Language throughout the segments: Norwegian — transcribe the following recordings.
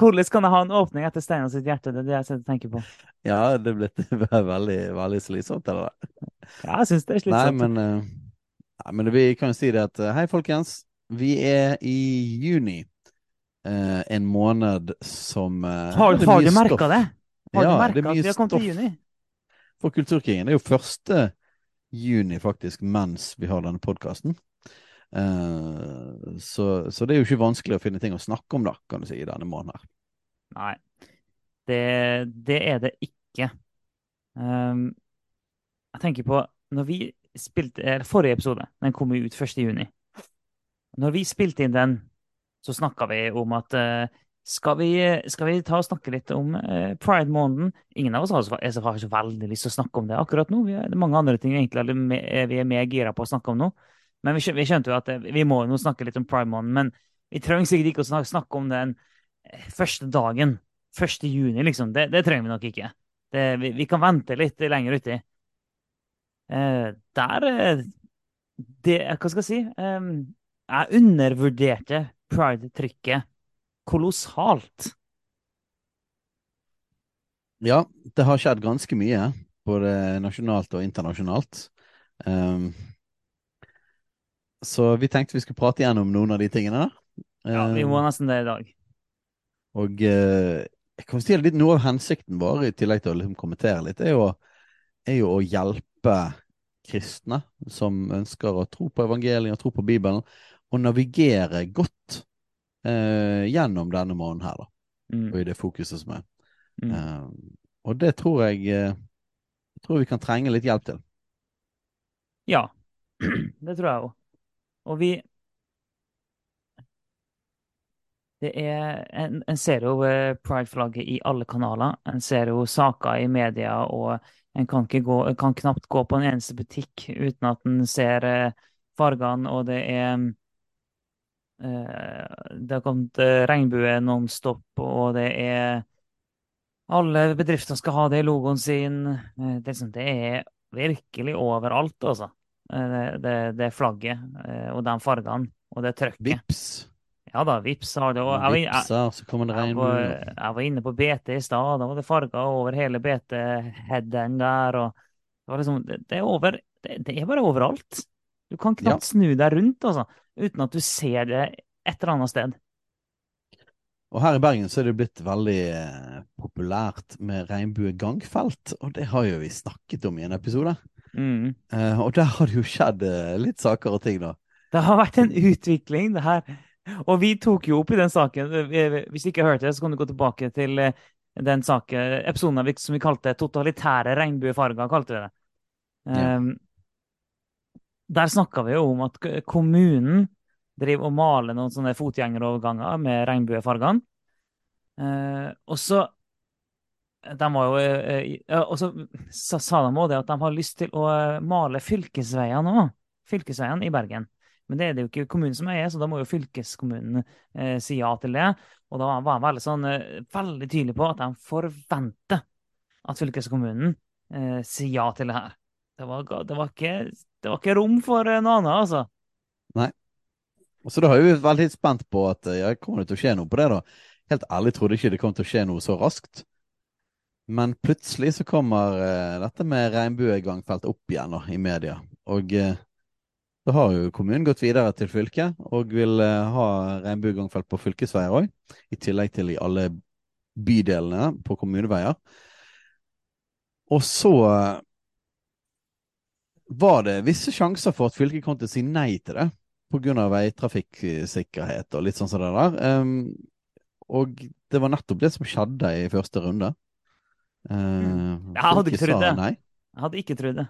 Hvordan kan jeg ha en åpning etter Steinar sitt hjerte? Det er det jeg sitter og tenker på. Ja, det ble veldig, veldig slitsomt, eller? Ja, jeg syns det er Nei, slitsomt. men, eh, nei, men vi kan jo si det at eh, Hei, folkens. Vi er i juni. Eh, en måned som eh, Har, det har du merka det? Har Ja, du det er merka at vi har kommet til juni? for Kulturkrigen. Det er jo første juni, faktisk, mens vi har denne podkasten. så, så det er jo ikke vanskelig å finne ting å snakke om, da, kan du si, i denne måneden her. Nei, det, det er det ikke. Um, jeg tenker på når vi spilte eller Forrige episode, den kom jo ut 1. juni. Når vi spilte inn den, så snakka vi om at uh, skal, vi, skal vi ta og snakke litt om uh, pride-måneden? Ingen av oss har så, har så veldig lyst til å snakke om det akkurat nå. Vi er, det er mange andre ting vi egentlig er vi er mer gira på å snakke om nå. Men vi, skjønte jo at eh, vi må jo snakke litt om pride-måneden. Men vi trenger sikkert ikke å snakke, snakke om den første dagen. 1. juni, liksom. Det, det trenger vi nok ikke. Det, vi, vi kan vente litt lenger uti. Eh, der eh, det, Hva skal jeg si? Eh, jeg undervurderte pride-trykket kolossalt. Ja, det har skjedd ganske mye, både nasjonalt og internasjonalt. Um, så vi tenkte vi skulle prate gjennom noen av de tingene. Ja, vi må nesten det i dag. Og eh, jeg kan si litt noe av hensikten vår, i tillegg til å liksom kommentere litt, er jo, er jo å hjelpe kristne som ønsker å tro på evangeliet og tro på Bibelen, å navigere godt eh, gjennom denne måneden her, da, Mm, og i det fokuset som er. mm. Eh, og det tror jeg, eh, jeg tror vi kan trenge litt hjelp til. Ja, det tror jeg òg. Og vi Det er En, en ser jo eh, pride-flagget i alle kanaler. En ser jo saker i media, og en kan, gå, kan knapt gå på en eneste butikk uten at en ser eh, fargene, og det er eh, Det har kommet regnbue nonstop, og det er Alle bedrifter skal ha det i logoen sin. Det, liksom- det er virkelig overalt, altså. Det, det, det flagget og de fargene og det trøkket. Ja da, Vipps har det. Jeg, var jeg, det jeg, jeg var inne på BT i stad, da var det farger over hele BT-headen der. Det var liksom, det, det, er over, det, er bare overalt. Du kan knapt snu deg rundt, altså, uten at du ser det et eller annet sted. Og her i Bergen så er det blitt veldig eh, populært med regnbuegangfelt, og det har jo vi snakket om i en episode. Mm. Uh, og der har det jo skjedd eh, litt saker og ting, da. Det har vært en utvikling, det her. Og vi tok jo opp i den saken. eh, Hvis du ikke hørte det, så kan du gå tilbake til eh, den saken, episoden vi- som vi kalte 'Totalitære regnbuefarger'. kalte vi det. Ja. Um, der snakka vi jo om at kommunen driver og maler noen sånne fotgjengeroverganger med regnbuefargene. Uh, og så de var jo, uh, og så sa, de også det at de har lyst til å eh, male fylkesveiene òg. Fylkesveiene i Bergen. Men det er det jo ikke kommunen som eier, så da må jo fylkeskommunen eh, si ja til det. Og da var han veldig, sånn, eh, veldig tydelig på at de forventer at fylkeskommunen eh, sier ja til det her. Det var, det, var ikke, det var ikke rom for eh, noe annet, altså. Nei. Og så da har vi vært veldig spent på at eh, ja, kommer det til å skje noe på det, da. Helt ærlig trodde ikke det kom til å skje noe så raskt. Men plutselig så kommer eh, dette med regnbuegangfelt opp igjen da, i media. Og eh, da har jo kommunen gått videre til fylket og vil eh, ha regnbuegangfelt på fylkesveier òg. I tillegg til i alle bydelene på kommuneveier. Og så eh, var det visse sjanser for at fylket kom til å si nei til det pga. veitrafikksikkerhet og litt sånn som det der. Ehm, og det var nettopp det som skjedde i første runde. Uh, Jeg hadde ikke trodd det. Jeg hadde ikke trodd det.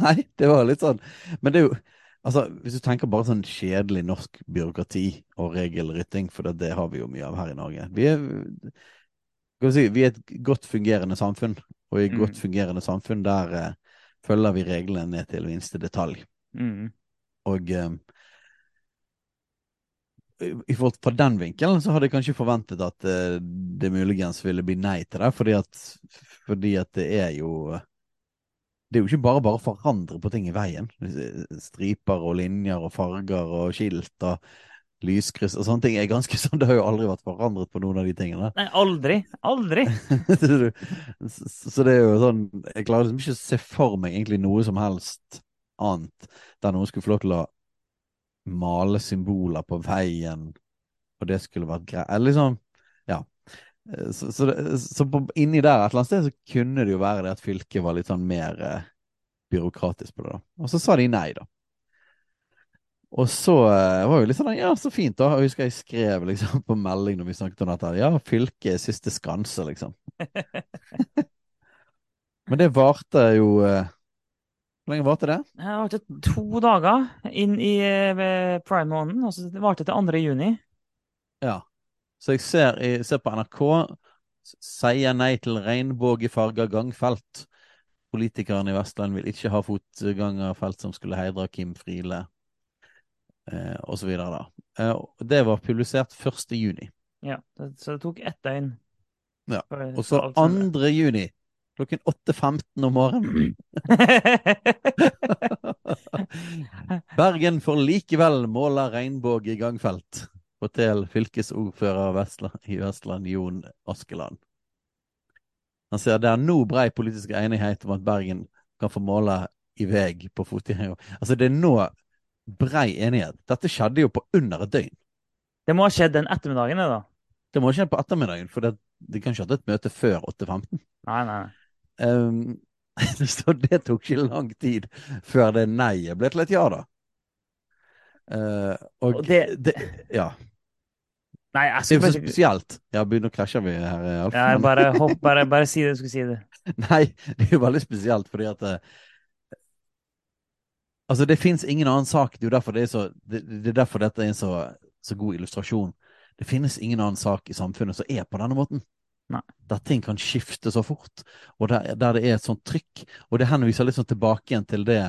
nei, det var litt sånn Men det er jo Altså, hvis du tenker bare sånn kjedelig norsk byråkrati og regelrytting, for det, det har vi jo mye av her i Norge. Vi er, si, vi er et godt fungerende samfunn, og i et Mm. godt fungerende samfunn der eh, følger vi reglene ned til minste detalj. Mm. Og eh, i forhold fra den vinkelen så hadde jeg kanskje forventet at eh, det muligens ville bli nei til det, fordi at, fordi at det er jo Det er jo ikke bare bare å forandre på ting i veien. Striper og linjer og farger og skilt og lyskryss og sånne ting er ganske sånn. Det har jo aldri vært forandret på noen av de tingene. Nei, aldri. Aldri. så det er jo sånn Jeg klarer liksom ikke å se for meg egentlig noe som helst annet der noen skulle få lov til å male symboler på veien, og det skulle vært greit. Eller liksom Ja. Så, så, det, så på, inni der et eller annet sted så kunne det jo være det at fylket var litt sånn mer eh, byråkratisk på det. da. Og så sa de nei, da. Og så eh, var jo litt sånn Ja, så fint, da. Jeg husker jeg skrev liksom på melding når vi snakket om dette. Ja, fylket er siste skanse, liksom. Men det varte jo eh, Hvor lenge varte det? Det varte to dager inn i uh, prime-måneden, det varte til 2. juni. Ja. Så jeg ser, jeg ser på NRK sier nei til regnbuefarga gangfelt. Politikerne i Vestland vil ikke ha fotgangerfelt som skulle heidre Kim Friele eh, osv. Eh, det var publisert 1. juni. Ja, så det tok ett døgn. Ja. Og så 2. juni klokken 8.15 om morgenen. Bergen får likevel måla regnbue i gangfelt. Fortell fylkesordfører i Vestland Jon Askeland. Han sier det er nå brei politisk enighet om at Bergen kan få måle i vei på fotgjengere. Altså, det er nå brei enighet. Dette skjedde jo på under et døgn. Det må ha skjedd den ettermiddagen, da. Det må ha skjedd på ettermiddagen, for det, de kan ikke ha hatt et møte før 8.15. Nei, nei. Um, så det tok ikke lang tid før det nei-et ble til et ja, da. Uh, og, Og det- det, Ja. Nei, jeg Det er jo så spesielt. Ja, begynner å krasje vi her, Alf. ja, bare, hopp, bare, bare si det du skulle si det. Nei, det er jo veldig spesielt fordi at eh, Altså, det fins ingen annen sak. Det er derfor det er så Det, det er derfor dette er en så, så god illustrasjon. Det finnes ingen annen sak i samfunnet som er på denne måten. Nei. Der ting kan skifte så fort, og der, der det er et sånt trykk. Og det henviser litt sånn tilbake igjen til det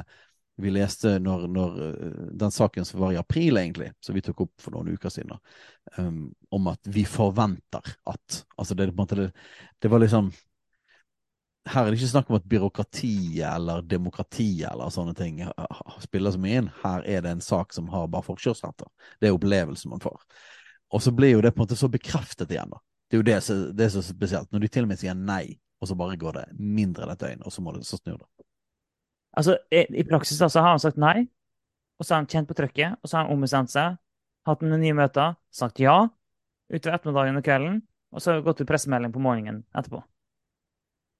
vi leste når, når eh, den saken som var i april, egentlig, som vi tok opp for noen uker siden, um, om at vi forventer at Altså, det, det, det var liksom her er det ikke snakk om at byråkratiet eller demokratiet eller sånne ting uh, spiller så mye inn. Her er det en sak som har bare forkjørsretter. Det er opplevelsen man får. Og så blir jo det på en måte så bekreftet igjen, da. Det er jo det det er så spesielt. Når de til og med sier nei, og så bare går det mindre enn et døgn, og så må det så snur det. Altså, i, praksis da, så har han sagt nei, og så har han kjent på trykket, og så har han ombestemt seg, hatt noen nye møter, sagt ja utover ettermiddagen og kvelden, og så har det gått ut pressemelding på morgenen etterpå.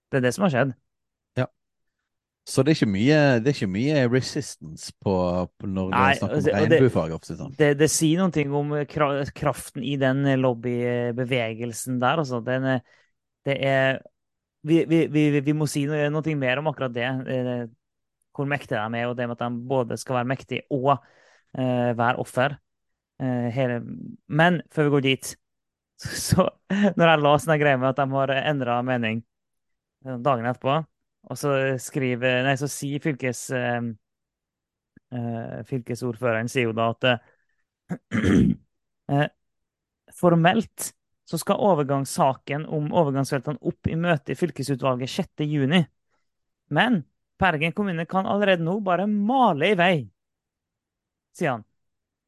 Det er det som har skjedd. Ja. Så det er ikke mye, det er ikke mye resistance på, på når det Nei, er snakk om regnbuefag? det- det- det sånn. Det, det sier noen ting om kraften i den lobbybevegelsen der, altså. Den, det er vi, vi, vi, vi må si noe, noe mer om akkurat det. Hvor mektige de er, og det med at de både skal være mektige og uh, være offer. Uh, hele. Men før vi går dit, så når jeg la sånne greier med at de har endra mening eh, dagen etterpå, og så skriver Nei, så sier fylkes... Eh, fylkesordføreren sier jo da at eh, formelt så skal overgangssaken om overgangsfeltene opp i møte i fylkesutvalget 6.6. Men Bergen kommune kan allerede nå bare male i vei, sier han.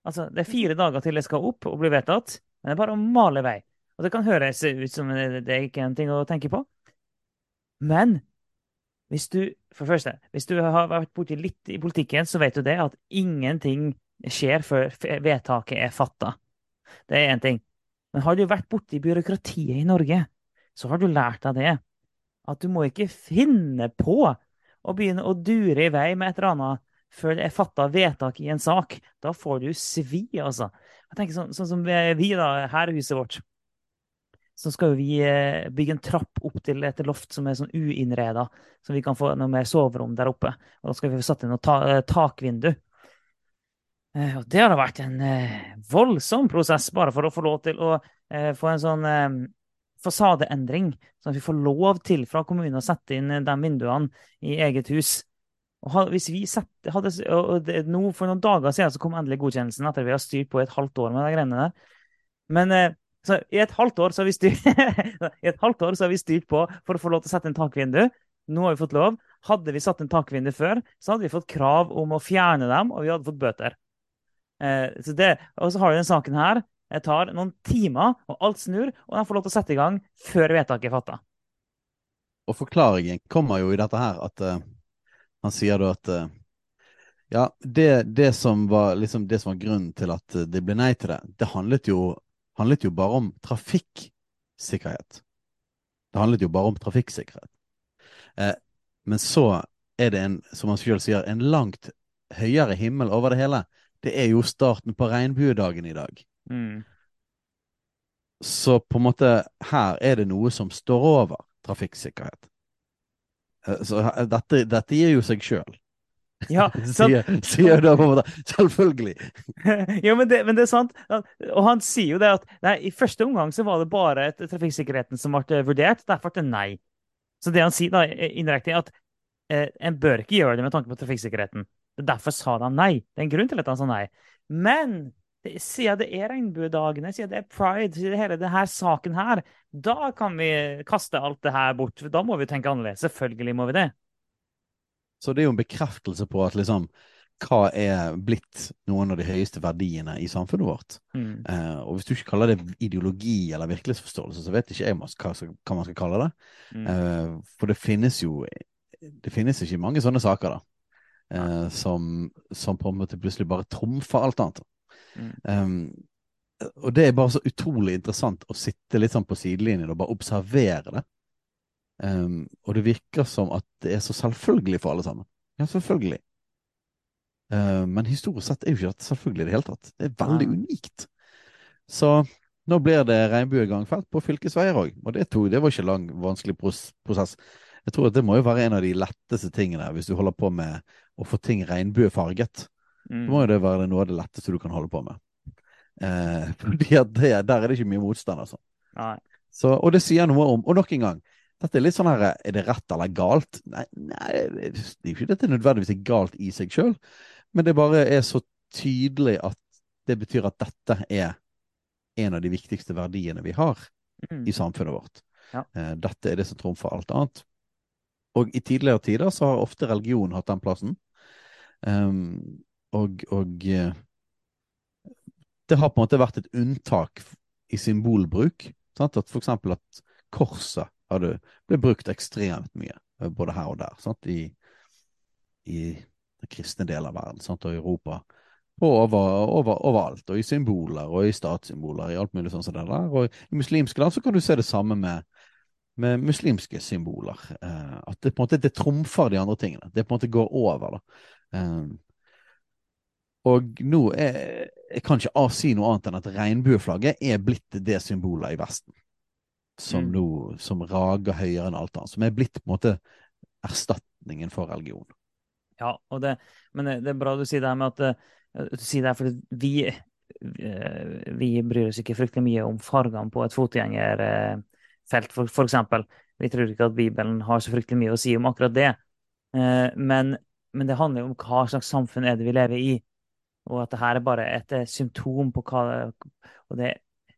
Altså, det er fire dager til det skal opp og bli vedtatt, men det er bare å male i vei. Og det kan høres ut som det det er ikke en ting å tenke på. Men hvis du, for første, hvis du har vært borti litt i politikken, så vet du det at ingenting skjer før vedtaket er fatta. Det er én ting. Men har du vært borti byråkratiet i Norge, så har du lært deg det. At du må ikke finne på å begynner å dure i vei med et eller annet før det er fatta vedtak i en sak. Da får du svi, altså. Jeg tenker sånn, sånn som vi, da, her i huset vårt så skal vi eh, bygge en trapp opp til et loft som er sånn uinnreda, så vi kan få noe mer soverom der oppe. Og da skal vi få satt inn noe ta eh, takvindu. Eh, Og det har da vært en voldsom prosess bare for å få lov til å få en sånn fasadeendring, sånn at vi får lov til fra kommunen å sette inn de vinduene i eget hus. Og hvis vi setter, hadde, det, nå For noen dager siden så kom endelig godkjennelsen etter vi har styrt på i et halvt år med de greiene der. Men eh, så i et halvt år så har vi styrt I et halvt år så har vi styrt på for å få lov til å sette inn takvindu. Nå har vi fått lov. Hadde vi satt inn takvindu før, så hadde vi fått krav om å fjerne dem, og vi hadde fått bøter. Eh, så det, og så har vi den saken her. Det tar noen timer, og alt snur, og de får lov til å sette i gang før vedtaket er fatta. Og forklaringen kommer jo i dette her at uh, han sier da at uh, ja, det, det, som var, liksom, det som var grunnen til at det ble nei til det, det handlet jo, handlet jo bare om trafikksikkerhet. Det handlet jo bare om trafikksikkerhet. Eh, men så er det en, som han selv sier, en langt høyere himmel over det hele. Det er jo starten på regnbuedagen i dag. Mm. Så på en måte her er det noe som står over trafikksikkerhet. Eh, Så dette, dette gir jo seg sjøl, Ja, sier, sier da på en måte. Selvfølgelig. jo, men det, men det er sant. Og han sier jo det at nei, i første omgang så var det bare et- trafikksikkerheten som ble vurdert. Derfor ble det nei. Så det han sier da indirekte, er at eh, en bør ikke gjøre det med tanke på trafikksikkerheten. Derfor sa han nei. Det er en grunn til at han sa nei. Men siden det er regnbuedagene, siden det er pride, siden det hele denne saken her, da kan vi kaste alt det her bort. Da må vi tenke annerledes. Selvfølgelig må vi det. Så det er jo en bekreftelse på at liksom hva er blitt noen av de høyeste verdiene i samfunnet vårt. Mm. Eh, og hvis du ikke kaller det ideologi eller virkelighetsforståelse, så vet ikke jeg hva hva man skal kalle det. Mm. Eh, for det finnes jo Det finnes ikke mange sånne saker, da. Eh, som, som på en måte plutselig bare trumfer alt annet. Mm. Um, og det er bare så utrolig interessant å sitte litt sånn på sidelinjen og bare observere det. Um, og det virker som at det er så selvfølgelig for alle sammen. Ja, selvfølgelig. Uh, men historisk sett er jo ikke dette selvfølgelig i det hele tatt. Det er veldig Nei. unikt. Så nå blir det regnbuegangfelt på fylkesveier òg, og det, tog, det var ikke lang, vanskelig pros prosess. Jeg tror at det må jo være en av de letteste tingene hvis du holder på med å få ting regnbuefarget. Mm. Så må jo det være noe av det letteste du kan holde på med. Eh, fordi at det, der er det ikke mye motstand, altså. Så, og det sier noe om Og nok en gang, dette er litt sånn her Er det rett eller galt? Nei, nei det er ikke dette nødvendigvis er galt i seg sjøl, men det bare er så tydelig at det betyr at dette er en av de viktigste verdiene vi har Mm. i samfunnet vårt. Ja. Eh, dette er det som trumfer alt annet. Og i tidligere tider så har ofte religion hatt den plassen. Um, og og eh, det har på en måte vært et unntak i symbolbruk. Sant? At for eksempel at korset hadde, ble brukt ekstremt mye, eh, både her og der, sant? I, i den kristne delen av verden sant? og Europa. Og over, over, overalt, og i symboler og i statssymboler, i alt mulig sånn som det der. Og i muslimske land så kan du se det samme med, med muslimske symboler. Eh, at det på en måte det trumfer de andre tingene. Det på en måte går over, da. Eh, og nå er, jeg kan ikke avsi si noe annet enn at regnbueflagget er blitt det symbolet i Vesten. Som Mm. nå som rager høyere enn alt annet. Som er blitt på en måte erstatningen for religion. Ja, det, men det, det er bra du sier det her med at eh, du sier det her for vi, eh, vi bryr oss ikke fryktelig mye om fargene på et fotgjengerfelt, for, for eksempel. Vi tror ikke at Bibelen har så fryktelig mye å si om akkurat det. Eh, Men, men det handler jo om hva slags samfunn er det vi lever i. Og at det her er bare et eh, symptom på hva Og det,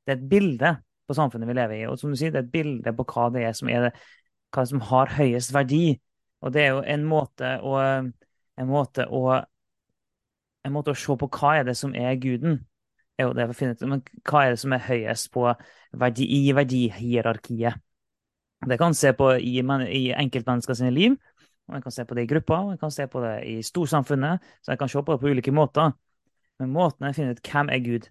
det er et bilde på samfunnet vi lever i. Og som du sier, det er et bilde på hva det er som, er det, hva som har høyest verdi. Og det er jo en måte å, en måte å, en måte å se på hva er det som er guden. er jo det å finne ut, Men hva er det som er høyest på verdi, i verdihierarkiet? Det kan se på i, i enkeltmennesker liv, og en kan se på det i grupper, og en kan se på det i storsamfunnet. Så en kan se på det på ulike måter. Men måten jeg å finne ut hvem er Gud.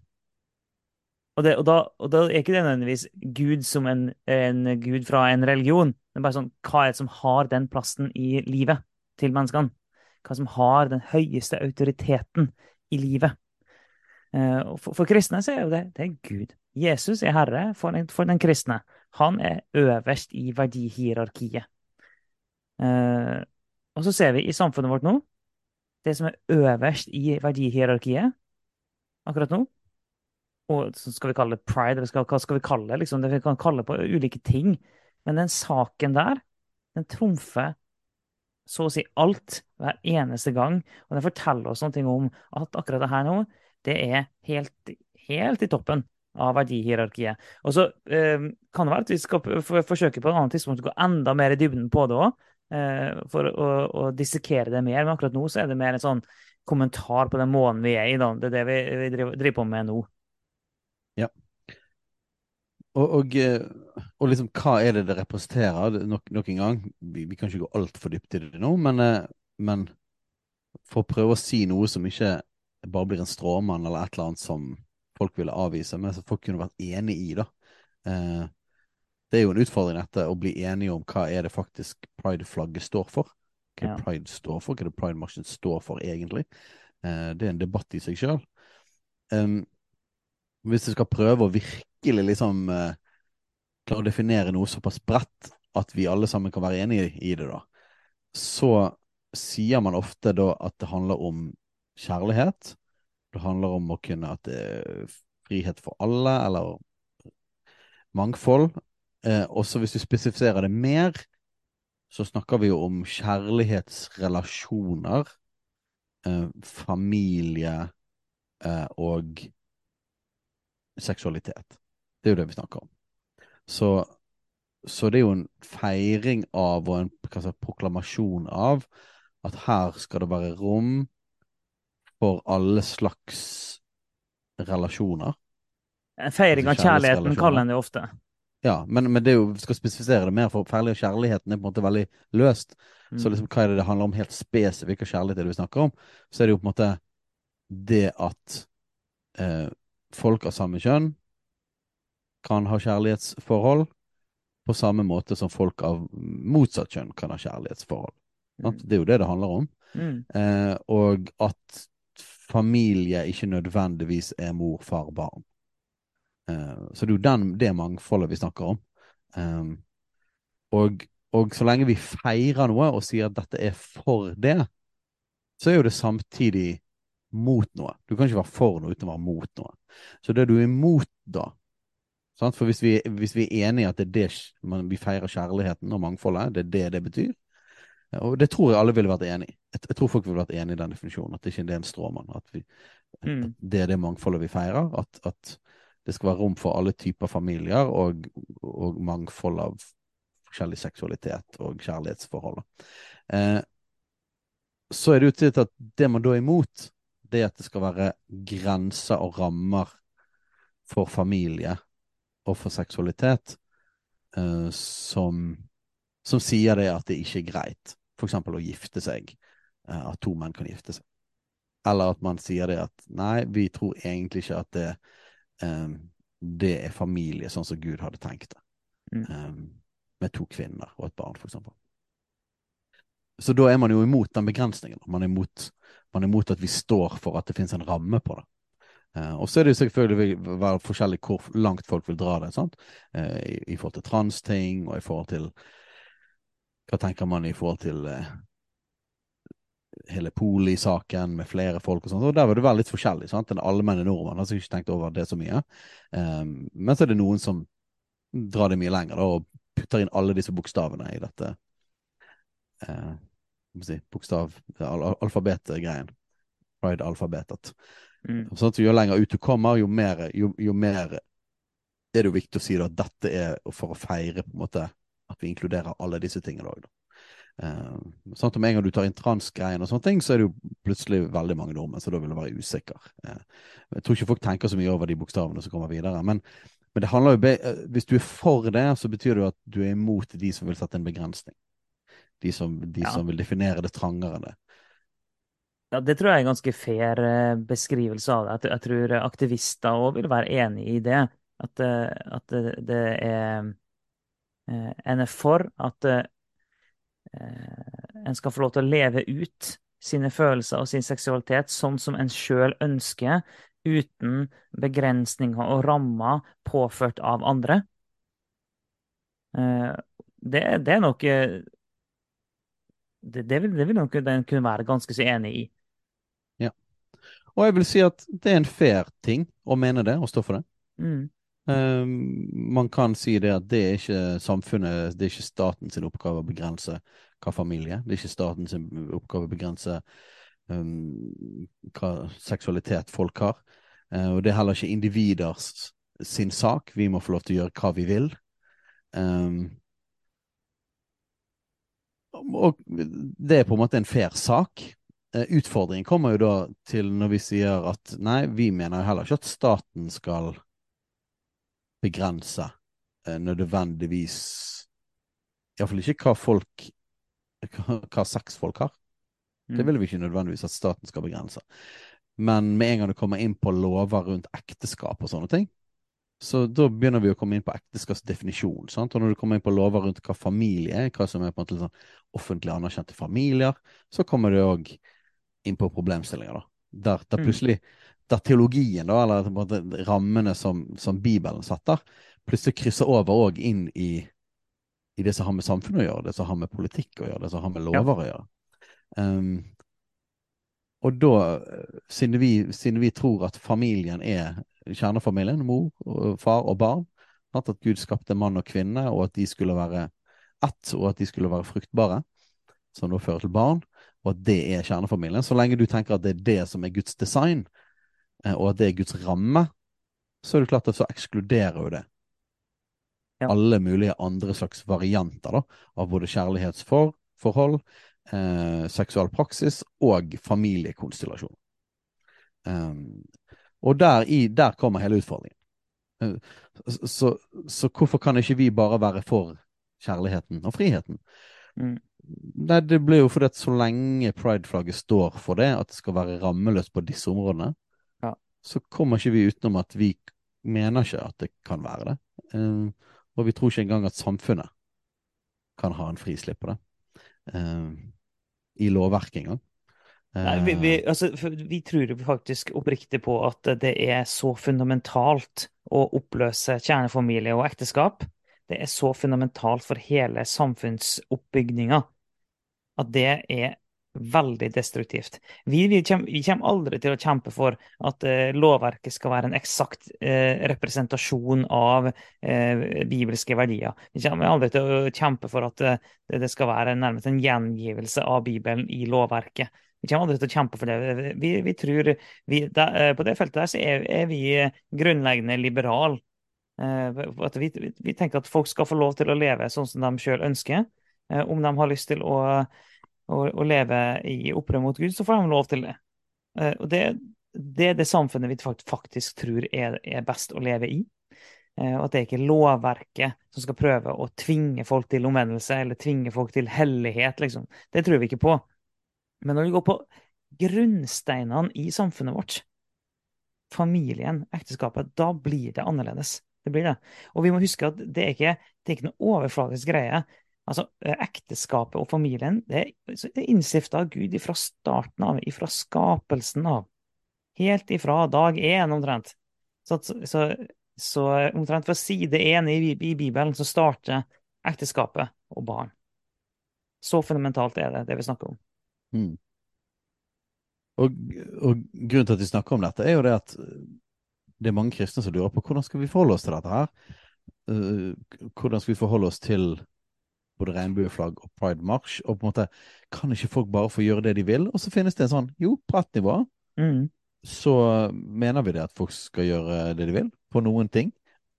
Og, det, og, da, og da er ikke det nødvendigvis Gud som en, en gud fra en religion. Det er bare sånn, Hva er det som har den plassen i livet til menneskene? Hva som har den høyeste autoriteten i livet? Eh, for, for kristne så er jo det, det er Gud. Jesus er herre for den, for den kristne. Han er øverst i verdihierarkiet. Eh, og så ser vi i samfunnet vårt nå det som er øverst i verdihierarkiet akkurat nå. Og skal vi kalle det pride, eller skal, hva skal vi kalle det? Liksom, vi kan kalle det på ulike ting. Men den saken der, den trumfer så å si alt hver eneste gang. Og den forteller oss noe om at akkurat det her nå, det er helt, helt i toppen av verdihierarkiet. Og så eh, kan det være at vi skal forsøke på et annet tidspunkt å gå enda mer i dybden på det òg, eh, for å, å, dissekere det mer. Men akkurat nå så er det mer en sånn kommentar på den måneden vi er i. Da. Det er det vi, vi driver, driver, på med nå. Ja. Og, og, eh, og, liksom, hva er det det representerer? Nok, nok en gang, vi, vi, kan ikke gå altfor dypt i det nå, men, eh, men for å prøve å si noe som ikke bare blir en stråmann eller et eller annet som folk ville avvise, men som folk kunne vært enig i. da. Eh, det er jo en utfordring dette, å bli enige om hva er det faktisk pride-flagget står for. Hva ja. pride står for, hva det pride-marsjen står for egentlig. Eh, det er en debatt i seg sjøl. Um, hvis du skal prøve å virkelig liksom uh, klare å definere noe såpass bredt at vi alle sammen kan være enige i det, da, så sier man ofte da at det handler om kjærlighet, det handler om å kunne at det er frihet for alle, eller mangfold. Eh, også hvis du spesifiserer det mer, så snakker vi jo om kjærlighetsrelasjoner, eh, familie eh, og seksualitet. Det er jo det vi snakker om. Så, så det er jo en feiring av og en si, proklamasjon av at her skal det være rom for alle slags relasjoner. En feiring av altså kjærligheten kaller en det ofte. Ja, men, men det er jo, vi skal spesifisere det mer, for ferdig og kjærligheten er på en måte veldig løst. Mm. Så liksom, hva er det det handler om helt spesifikt, og kjærlighet er det vi snakker om? Så er det jo på en måte det at eh, folk av samme kjønn kan ha kjærlighetsforhold på samme måte som folk av motsatt kjønn kan ha kjærlighetsforhold. Mm. Det er jo det det handler om. Mm. Eh, og at familie ikke nødvendigvis er mor, far, barn. Uh, så det er jo den, det mangfoldet vi snakker om. Um, og, og, så lenge vi feirer noe og sier at dette er for det, så er jo det samtidig mot noe. Du kan ikke være for noe uten å være mot noe. Så det du er imot da sant? For hvis vi, hvis vi, er enige i at det er det man, vi feirer kjærligheten og mangfoldet, det er det det betyr, og det tror jeg alle ville vært enig i. Jeg, jeg, tror folk ville vært enig i den definisjonen. At det ikke er en stråmann. At, vi, mm. at det er det mangfoldet vi feirer. At, at, det skal være rom for alle typer familier og, og mangfold av forskjellig seksualitet og kjærlighetsforhold. Eh, så er det jo at det man da er imot, det er at det skal være grenser og rammer for familie og for seksualitet eh, som, som sier det at det ikke er greit f.eks. å gifte seg, eh, at to menn kan gifte seg. Eller at man sier det at nei, vi tror egentlig ikke at det, um, det er familie sånn som Gud hadde tenkt det. Um, med to kvinner og et barn, f.eks. Så da er man jo imot den begrensningen. Man er imot, man er imot at vi står for at det finnes en ramme på det. Uh, og så er det jo selvfølgelig være forskjellig hvor langt folk vil dra det. sant? Uh, i, i, forhold til transting, og i forhold til hva tenker man i forhold til eh, hele Poli-saken med flere folk og sånn. Og der var det veldig litt forskjellig. sant? Den allmenne nordmann har ikke tenkt over det så mye. Um, men så er det noen som drar det mye lenger da, og putter inn alle disse bokstavene i dette uh, si, bokstav, al alfabetgreien. Pride-alfabetet. Mm. Sånn at Jo lenger ut du kommer, jo mer, jo, jo mer er det jo viktig å si da, at dette er for å feire på en måte at vi inkluderer alle disse tingene òg. Uh, sånn at Med en gang du tar inn transgreien, og sånne ting, så er det jo plutselig veldig mange nordmenn, så da vil du være usikker. Uh, jeg tror ikke folk tenker så mye over de bokstavene som kommer videre. Men, men det handler jo uh, hvis du er for det, så betyr det jo at du er imot de som vil sette en begrensning. De som, de ja. som vil definere det trangere. det. Ja, Det tror jeg er en ganske fair eh, beskrivelse av det. Jeg tror aktivister òg vil være enig i det. At, at det, det er Eh, en er for at eh, en skal få lov til å leve ut sine følelser og sin seksualitet sånn som en sjøl ønsker, uten begrensninger og rammer påført av andre. Eh, det, det er nok det, det, vil, det vil nok den kunne være ganske så enig i. Ja. Og jeg vil si at det er en fair ting å mene det og stå for det. Mm. Eh, man kan si det at det er ikke samfunnet, det er ikke statens oppgave å begrense hva familie. Det er ikke statens oppgave å begrense um, hva seksualitet folk har. Uh, og det er heller ikke individers sin sak. Vi må få lov til å gjøre hva vi vil. Um, og det er på en måte en fair sak. Uh, utfordringen kommer jo da til når vi sier at nei, vi mener heller ikke at staten skal begrense uh, nødvendigvis Iallfall ikke hva folk hva sex folk har. Det Mm. vil vi ikke nødvendigvis at staten skal begrense. Men med en gang det kommer inn på lover rundt ekteskap og sånne ting, så da begynner vi å komme inn på ekteskapsdefinisjon. Sant? Og når du kommer inn på lover rundt hva familie er, hva som er på en måte sånn offentlig anerkjente familier, så kommer det òg inn på problemstillinger, da. Der, der Mm. Der teologien, da, eller på en måte rammene som, som Bibelen setter, plutselig krysser over òg inn i i det som har med samfunnet å gjøre, det som har med politikk å gjøre, det som har med lover å gjøre. Um, og da, siden vi, siden vi tror at familien er kjernefamilien, mor, far og barn, at Gud skapte mann og kvinne, og at de skulle være ett, og at de skulle være fruktbare, som da fører til barn, og at det er kjernefamilien. Så lenge du tenker at det er det som er Guds design, og at det er Guds ramme, så er det klart at så ekskluderer jo det Ja. alle mulige andre slags varianter da, av både kjærlighetsforhold, eh, seksual praksis og familiekonstellasjon. Um, og der, i, der kommer hele utfordringen. Uh, så, så, hvorfor kan ikke vi bare være for kjærligheten og friheten? Mm. Nei, det blir jo fordi at så lenge prideflagget står for det, at det skal være rammeløst på disse områdene. Så kommer ikke vi utenom at vi mener ikke at det kan være det. Eh, og vi tror ikke engang at samfunnet kan ha en frislipp på det. Eh, I lovverket engang. Nei, vi, vi, Eh, altså, vi tror faktisk oppriktig på at det er så fundamentalt å oppløse kjernefamilie og ekteskap. Det er så fundamentalt for hele samfunnsoppbygninga at det er veldig destruktivt. Vi, vi, kommer, vi kommer aldri til å kjempe for at eh, lovverket skal være en eksakt eh, representasjon av eh, bibelske verdier. Vi kommer aldri til å kjempe for at eh, det, skal være nærmest en gjengivelse av Bibelen i lovverket. Vi kommer aldri til å kjempe for det. Vi, vi tror der, eh, På det feltet der så er, er vi grunnleggende liberale. Eh, vi, tenker at folk skal få lov til å leve sånn som de sjøl ønsker. Om de har lyst til å, å, å leve i opprør mot Gud, så får de lov til det. Eh, Og det, det er det samfunnet vi faktisk tror er, er best å leve i. Eh, Og at det er ikke lovverket som skal prøve å tvinge folk til omvendelse eller tvinge folk til hellighet, liksom. Det tror vi ikke på. Men når vi går på grunnsteinene i samfunnet vårt, familien, ekteskapet, da blir det annerledes. Det blir det. Og vi må huske at det er ikke, det er ikke noe overfladisk greie. Altså, eh, Ekteskapet og familien det er, innstifta av Gud fra starten av, fra skapelsen av. Helt ifra dag én, omtrent. Så, så, så omtrent fra side én i, i Bibelen så starter ekteskapet og barn. Så fundamentalt er det, det vi snakker om. mm. og, og grunnen til at vi snakker om dette, er jo det at det er mange kristne som lurer på hvordan skal vi forholde oss til dette her. Eh, hvordan skal vi forholde oss til både regnbueflagg og pride-marsj? Og på en måte, kan ikke folk bare få gjøre det de vil? Og så finnes det en sånn, jo, på ett nivå Mm. så mener vi det at folk skal gjøre det de vil, på noen ting.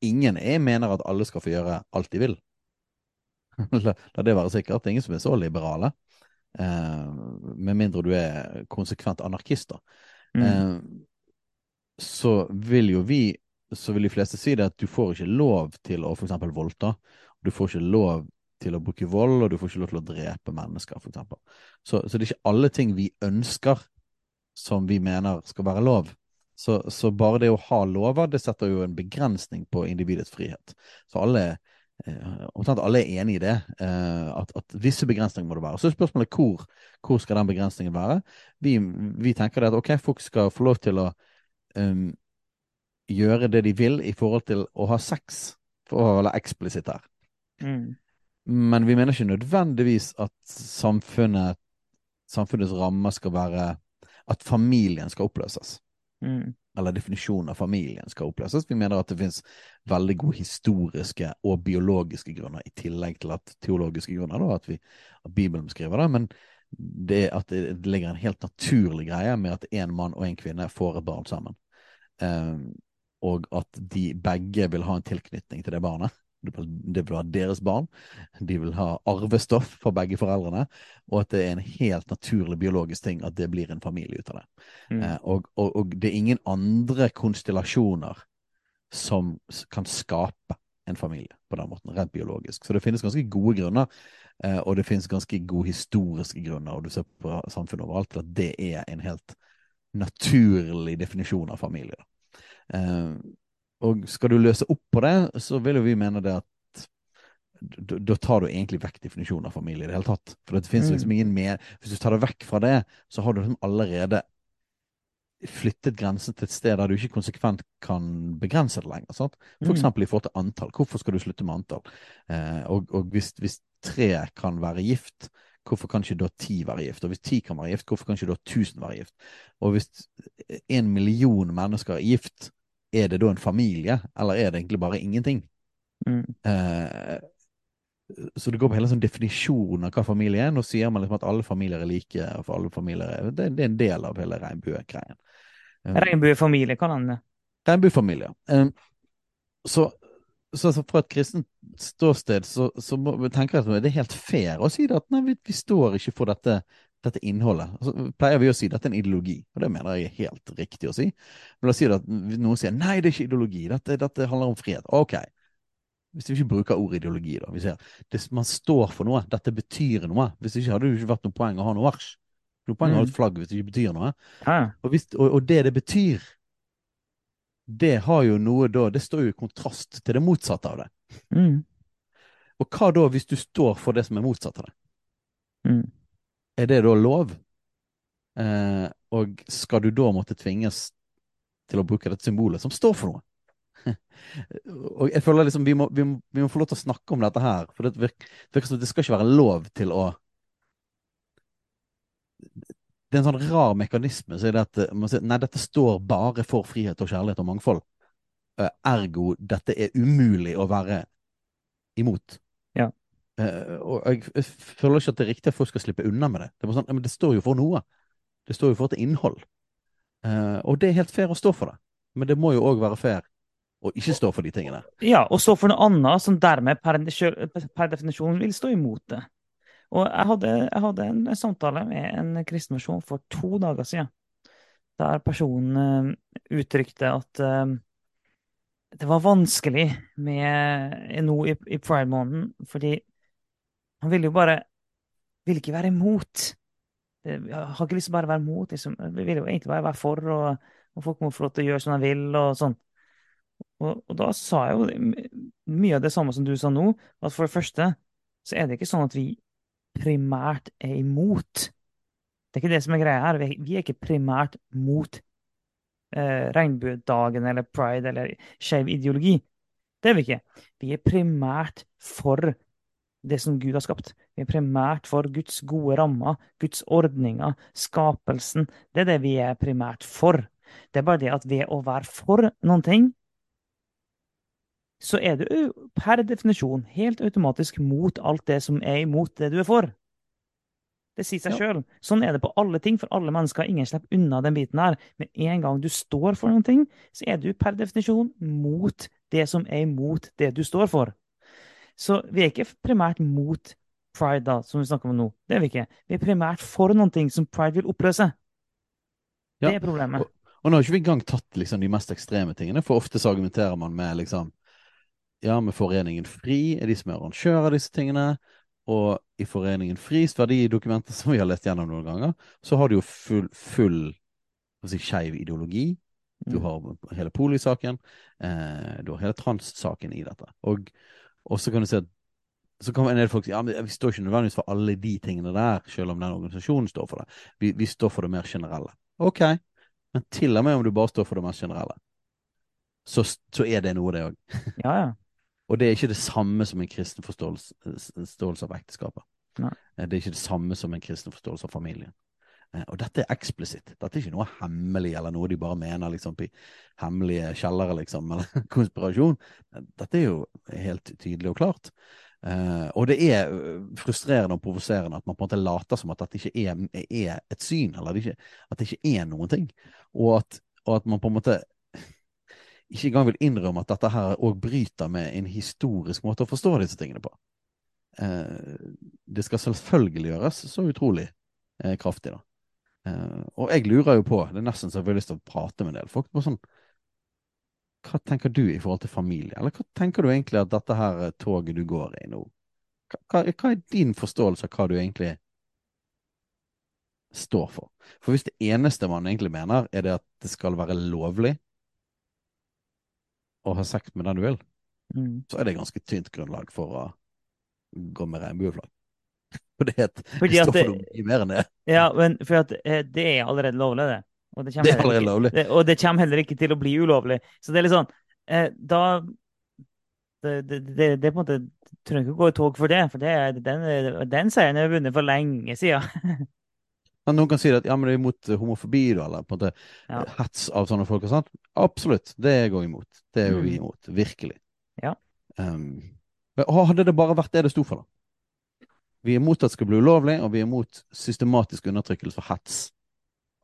Ingen jeg mener at alle skal få gjøre alt de vil. La, la det være sikkert. Det er ingen som er så liberale. Eh, med mindre du er konsekvent anarkist, da. Mm. Eh, så vil jo vi, så vil de fleste si det at du får ikke lov til å f.eks. voldta. Du får ikke lov til å bruke vold, og du får ikke lov til å drepe mennesker, f.eks. Så, så det er ikke alle ting vi ønsker som vi mener skal være lov. Så, så bare det å ha lover, det setter jo en begrensning på individets frihet. Så alle, eh, omtrent alle er enig i det, eh, at, at visse begrensninger må det være. Så er spørsmålet hvor, hvor skal den begrensningen være? Vi, vi tenker det at ok, folk skal få lov til å um, gjøre det de vil i forhold til å ha sex, for å være eksplisitt her. Mm. Men vi mener ikke nødvendigvis at samfunnet, samfunnets rammer skal være at familien skal oppløses. Mm. eller definisjonen av familien skal oppløses. Vi mener at det finnes veldig gode historiske og biologiske grunner, i tillegg til at teologiske grunner, da, at, vi, at Bibelen beskriver det. Men det at det ligger en helt naturlig greie med at en mann og en kvinne får et barn sammen. Um, og at de begge vil ha en tilknytning til det barnet. Det vil være deres barn. De vil ha arvestoff for begge foreldrene. Og at det er en helt naturlig biologisk ting at det blir en familie ut av det. Mm. Eh, og, og, og, det er ingen andre konstellasjoner som kan skape en familie på den måten, rent biologisk. Så det finnes ganske gode grunner, eh, og det finnes ganske gode historiske grunner, og du ser på samfunnet overalt, at det er en helt naturlig definisjon av familie. Eh, og skal du løse opp på det, så vil jo vi mene det at da tar du egentlig vekk definisjonen av familie i det hele tatt. For det finnes liksom mm. ingen mer Hvis du tar det vekk fra det, så har du liksom allerede flyttet grensen til et sted der du ikke konsekvent kan begrense det lenger. Sant? For mm. eksempel i forhold til antall. Hvorfor skal du slutte med antall? Eh, og, og hvis, hvis, tre kan være gift, hvorfor kan ikke da ti være gift? Og hvis ti kan være gift, hvorfor kan ikke da tusen være gift? Og hvis en million mennesker er gift, er det da en familie, eller er det egentlig bare ingenting? Mm. Eh, så det går på hele sånn definisjonen av hva familie er. Nå sier man liksom at alle familier er like. og for alle familier er, det, det er en del av hele regnbuegreien. Um, Regnbuefamilie, hva er det? Regnbuefamilie. Um, så, så, så, fra et kristent ståsted så, så må, tenker jeg at det er helt fair å si det at nei, vi, vi står ikke for dette dette innholdet. Altså, pleier vi å si dette er en ideologi, og det mener jeg er helt riktig å si. Men la oss si at noen sier nei, det er ikke ideologi, dette, dette handler om frihet. Ok, hvis vi ikke bruker ordet ideologi, da. Vi sier det, man står for noe, dette betyr noe. Hvis ikke hadde det ikke vært noe poeng å ha noe marsj. Noe poeng å ha et mm. flagg hvis det ikke betyr noe. Og, hvis, og, og, det det betyr, det har jo noe da Det står jo i kontrast til det motsatte av det. Mm. Og hva da hvis du står for det som er motsatt av det? Mm. Er det da lov? Eh, og skal du da måtte tvinges til å bruke dette symbolet som står for noe? og jeg føler liksom vi må, vi, må, vi må, få lov til å snakke om dette her. For det virker, virker som det skal ikke være lov til å Det er en sånn rar mekanisme. Så er det at man sier, nei, dette står bare for frihet og kjærlighet og mangfold. Eh, ergo dette er umulig å være imot. Uh, og jeg, føler ikke at det er riktig at folk skal slippe unna med det. Det, sånn, det står jo for noe. Det står jo for et innhold. Uh, og det er helt fair å stå for det. Men det må jo òg være fair å ikke stå for de tingene. Ja, og stå for noe annet som dermed per, per definisjon vil stå imot det. Og jeg hadde, jeg hadde en, samtale med en kristen person for to dager siden, der personen uh, uttrykte at det var vanskelig med nå i, i pride-måneden, fordi han ville jo bare Ville ikke være imot. Jeg har ikke lyst til bare å være imot. Liksom. Jeg vil jo egentlig bare være for, og, og, folk må få lov til å gjøre som de vil, og sånn. Og, og, da sa jeg jo mye av det samme som du sa nå, at for det første så er det ikke sånn at vi primært er imot. Det er ikke det som er greia her. Vi er ikke primært mot eh, regnbuedagen eller pride eller skeiv ideologi. Det er vi ikke. Vi er primært for det som Gud har skapt. Vi er primært for Guds gode rammer, Guds ordninger, skapelsen. Det er det vi er primært for. Det er bare det at ved å være for noen ting, så er du per definisjon helt automatisk mot alt det som er imot det du er for. Det sier seg sjøl. Sånn er det på alle ting, for alle mennesker. Ingen slipper unna den biten her. Men en gang du står for noen ting, så er du per definisjon mot det som er imot det du står for. Så vi er ikke primært mot pride, da, som vi snakker om nå. Det er vi ikke. Vi er primært for noen ting som pride vil oppløse. Det er problemet. Og, og, nå har ikke vi engang tatt liksom, de mest ekstreme tingene, for ofte så argumenterer man med liksom Ja, med Foreningen FRI er de som er arrangør av disse tingene. Og i Foreningen FRIs verdidokumenter, som vi har lest gjennom noen ganger, så har du jo full, full si, skeiv ideologi. Du mm. har hele polisaken. Eh, du har hele trans-saken i dette. Og og så kan du si at så kan en del folk si ja, men vi står ikke nødvendigvis for alle de tingene der, selv om den organisasjonen står for det. Vi, vi står for det mer generelle. Ok, men til og med om du bare står for det mest generelle, så, så er det noe, det òg. Ja, ja. Og det er ikke det samme som en kristen forståelse, forståelse av ekteskapet. Nei. Det er ikke det samme som en kristen forståelse av familien. Eh, og dette er eksplisitt. Dette er ikke noe hemmelig eller noe de bare mener liksom i hemmelige kjellere, liksom, eller konspirasjon. Dette er jo helt tydelig og klart. Uh, og det er frustrerende og provoserende at man på en måte later som at dette ikke er, er et syn, eller det ikke, at det ikke er noen ting. Og at, og at, man på en måte ikke engang vil innrømme at dette her òg bryter med en historisk måte å forstå disse tingene på. Uh, det skal selvfølgelig gjøres så utrolig uh, kraftig, da. Uh, og jeg lurer jo på, det er nesten så jeg har lyst til å prate med en del folk på sånn Hva tenker du i forhold til familie, eller hva tenker du egentlig at dette her toget du går i nå hva, hva er din forståelse av hva du egentlig står for? For hvis det eneste man egentlig mener, er det at det skal være lovlig å ha sex med den du vil, mm. så er det ganske tynt grunnlag for å gå med regnbueflagg. For det, Fordi det står for mer enn det. Ja, men for at eh, det er allerede lovlig, det. Og det, det er allerede ikke, lovlig. Det, og det kommer heller ikke til å bli ulovlig. Så det er litt sånn eh, Da det, det, det, det, på en måte trenger ikke å gå i tog for det, for det, den, den seieren er vunnet for lenge siden. Men noen kan si at ja, men det er imot homofobi, da, eller på en måte ja. hets av sånne folk og sånt. Absolutt, det er jeg òg imot. Det er jo mm. vi imot. Virkelig. Ja. Um, hadde det bare vært det det sto for, da? Vi er imot at det skal bli ulovlig, og vi er imot systematisk undertrykkelse og hets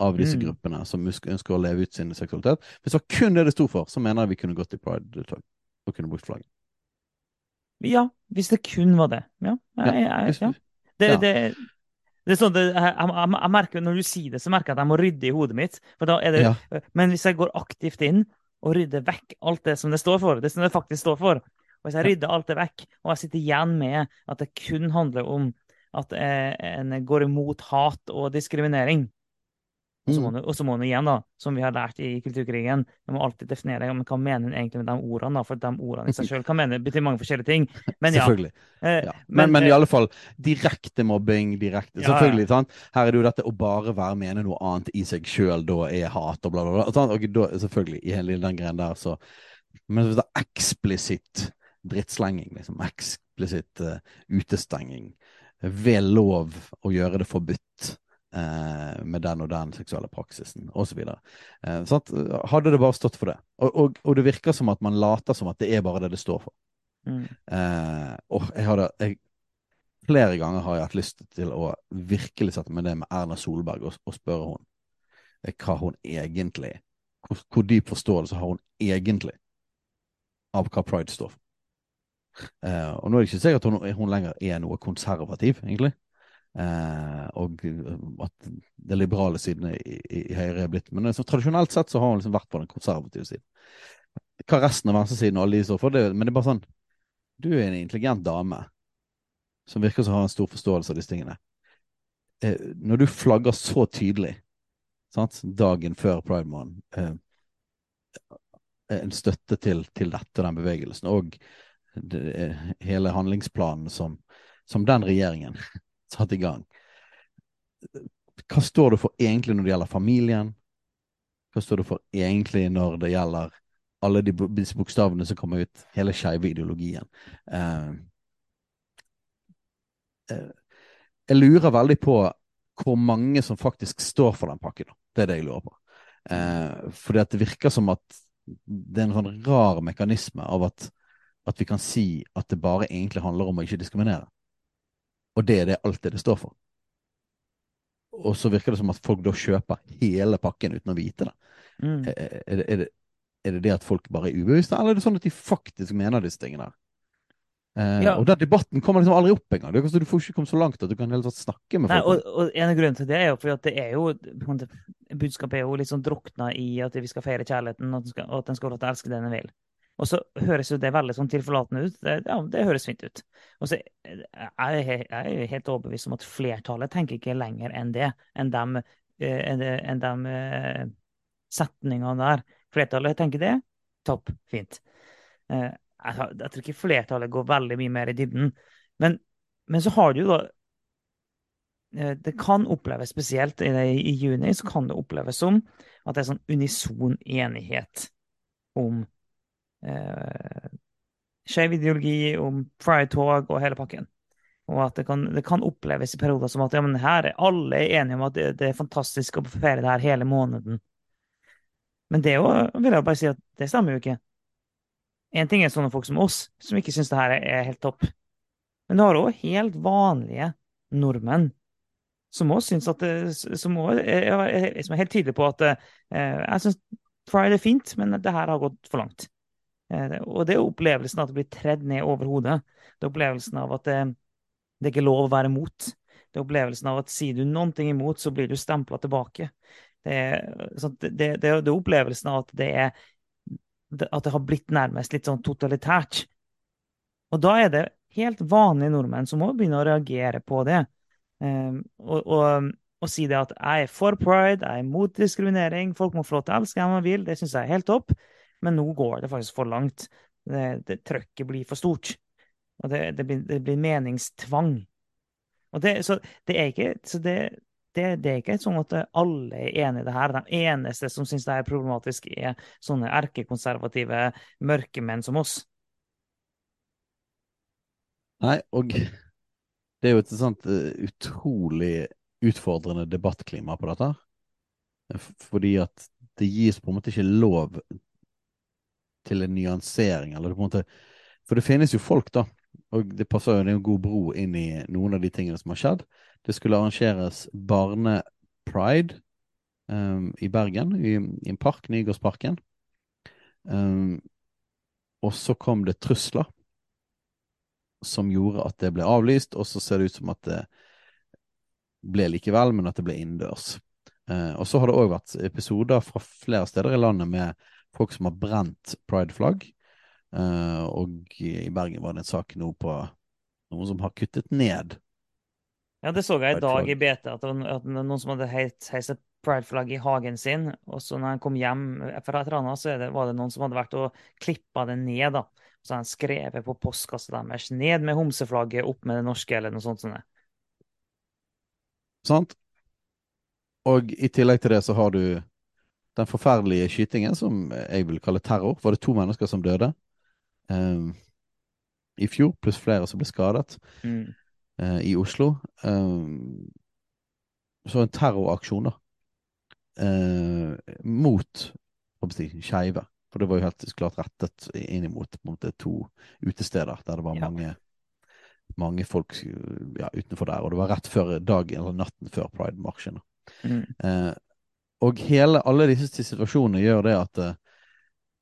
av disse mm. gruppene som ønsker å leve ut sin seksualitet. Hvis det var kun det det sto for, så mener jeg vi kunne gått i pride-tog og kunne brukt flagget. Ja, hvis det kun var det. Ja. Jeg, jeg, ja. Det, det, det sånn det, jeg, jeg, merker, Når du sier det, så merker jeg at jeg må rydde i hodet mitt. Det, ja. Men hvis jeg går aktivt inn og rydder vekk alt det som det står for, det som det faktisk står for, hvis jeg rydder alt det vekk, og jeg sitter igjen med at det kun handler om at eh, en går imot hat og diskriminering, og så, må mm. og så må du igjen, da, som vi har lært i kulturkrigen, du må alltid definere men hva mener en egentlig med de ordene. da, For de ordene i seg selv kan mene betyr mange forskjellige ting. Men ja. Selvfølgelig. Eh, ja. Men, men, men, i eh, alle fall, direkte mobbing, direkte ja, Selvfølgelig. sant? Her er det jo dette å bare være mene noe annet i seg sjøl, da er hat og bla, bla, bla. Sant? Og da, selvfølgelig, i hele den greien der, så Men hvis det er eksplisitt drittslenging, liksom eksplisitt uh, utestenging, ved lov å gjøre det forbudt uh, med den og den seksuelle praksisen, osv. Uh, sånn hadde det bare stått for det. Og, og, og, det virker som at man later som at det er bare det det står for. Mm. Uh, og jeg hadde jeg, Flere ganger har jeg hatt lyst til å virkelig sette meg ned med Erna Solberg og, og spørre hun hva hun egentlig hvor, hvor dyp forståelse har hun egentlig av hva pride står for. Uh, og nå er det ikke sikkert at hun, hun, lenger er noe konservativ, egentlig. Uh, og at det liberale siden i, i, i Høyre er blitt Men så, tradisjonelt sett så har hun liksom vært på den konservative siden. Hva resten av venstresiden og alle de står for, det, men det er bare sånn Du er en intelligent dame som virker som har en stor forståelse av disse tingene. Uh, når du flagger så tydelig, sant, dagen før Pride Month, en støtte til, til dette og den bevegelsen, og det, hele handlingsplanen som, som den regjeringen satte i gang. Hva står det for egentlig når det gjelder familien? Hva står det for egentlig når det gjelder alle de, bokstavene som kommer ut, hele skeive ideologien? Eh, eh, jeg lurer veldig på hvor mange som faktisk står for den pakken. Det er det jeg lurer på. Eh, fordi at det virker som at det er en sånn rar mekanisme av at at vi kan si at det bare egentlig handler om å ikke diskriminere. Og det er det alt det står for. Og så virker det som at folk da kjøper hele pakken uten å vite det. Mm. Er, er, det, er, det, er, det, det at folk bare er ubevisste, eller er det sånn at de faktisk mener disse tingene? Eh, ja. Og den debatten kommer liksom aldri opp engang. Du får ikke komme så langt at du kan helt snakke med folk. Nei, og, og En av grunnene til det er jo fordi at det er jo budskapet er jo litt sånn drukna i at vi skal feire kjærligheten, og at den skal få lov til å elske den den vil. Og så høres jo det veldig sånn tilforlatende ut. Det, ja, det høres fint ut. Og så er jeg helt overbevist om at flertallet tenker ikke lenger enn det, enn de, eh, enn de, eh, setningene der. Flertallet tenker det. Topp. Fint. Eh, jeg, jeg, tror ikke flertallet går veldig mye mer i dybden. Men, men så har du jo da Det kan oppleves spesielt i, i juni, så kan det oppleves som at det er sånn unison enighet om eh, skeiv ideologi, om pride-tog og hele pakken. Og at det kan, det kan oppleves i perioder som at ja, men her er alle enige om at det, det er fantastisk å få feire det her hele måneden. Men det jo, vil jeg bare si at det stemmer jo ikke. En ting er sånne folk som oss, som ikke syns det her er helt topp. Men du har òg helt vanlige nordmenn som òg syns at det, som, også, som er helt tydelige på at eh, jeg syns Pride er fint, men det her har gått for langt. Eh, og det er opplevelsen av at det blir tredd ned over hodet. Det er opplevelsen av at det, det er ikke lov å være imot. Det er opplevelsen av at sier du noen ting imot, så blir du stempla tilbake. Det er, det, det, er, opplevelsen av at det, er, at det har blitt nærmest litt sånn totalitært. Og da er det helt vanlige nordmenn som må begynne å reagere på det. Um, og, og, og, si det at jeg er for pride, jeg er mot diskriminering, folk må få lov til å elske hvem man vil, det syns jeg er helt topp, men nå går det faktisk for langt. Det, det Trøkket blir for stort. Og det, det, blir, det blir, meningstvang. Det, så det er ikke så det, det, det, er ikke sånn at alle er enig i det her. De eneste som syns det er problematisk, er sånne erkekonservative mørkemenn som oss. Nei, og det er jo et sånt uh, utrolig utfordrende debattklima på dette. Fordi at det gis på en måte ikke lov til en nyansering, eller på en måte For det finnes jo folk, da, og det passer jo det er en god bro inn i noen av de tingene som har skjedd. Det skulle arrangeres barnepride um, i Bergen, i, i, en park, Nygårdsparken. Um, og så kom det trusler som gjorde at det ble avlyst, og så ser det ut som at det ble likevel, men at det ble innendørs. Uh, og så har det òg vært episoder fra flere steder i landet med folk som har brent prideflagg. Uh, og i Bergen var det en sak nå på noen som har kuttet ned. Ja, det så jeg i dag i BT, at, at noen som hadde heist prideflagg i hagen sin, og så når han kom hjem fra Trana, så det, var det noen som hadde vært og klippa det ned. da. Så han skrevet på postkassa deres 'ned med homseflagget, opp med det norske', eller noe sånt. sånt. Sant. Og i tillegg til det så har du den forferdelige skytingen som jeg vil kalle terror. Var det to mennesker som døde um, i fjor, pluss flere som ble skadet mm. uh, i Oslo. Um, så en terroraksjon, da. Uh, mot skeive. For det var jo helt klart rettet inn mot måte, to utesteder der det var ja. mange, mange folk ja, utenfor der. Og det var rett før dagen eller natten før Pride-marsjen. Mm. Eh, og hele, alle disse situasjonene gjør det at uh,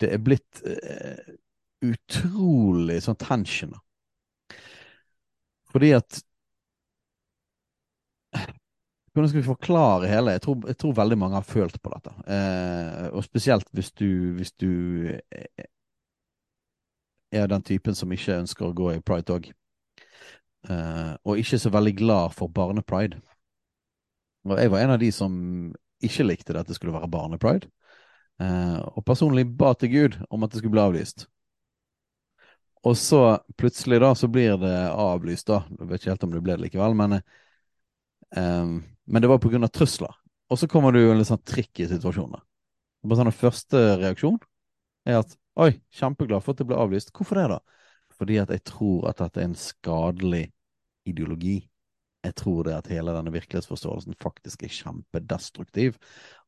det er blitt uh, utrolig sånn tension. Fordi at hvordan skal vi forklare hele? Jeg tror, jeg tror, veldig mange har følt på dette. Eh, og spesielt hvis du, hvis du, eh, er den typen som ikke ønsker å gå i pride-tog. Eh, og ikke så veldig glad for barnepride. Og jeg var en av de som ikke likte det at det skulle være barnepride. Eh, og personlig ba til Gud om at det skulle bli avlyst. Og så plutselig da så blir det avlyst, da. Jeg vet ikke helt om det ble det likevel, men eh, men det var pga. trusler. Og så kommer du i en litt sånn tricky situasjon. Bare sånn, Første reaksjon er at oi, kjempeglad for at det ble avlyst. Hvorfor det, da? Fordi at jeg tror at dette er en skadelig ideologi. Jeg tror det at hele denne virkelighetsforståelsen faktisk er kjempedestruktiv.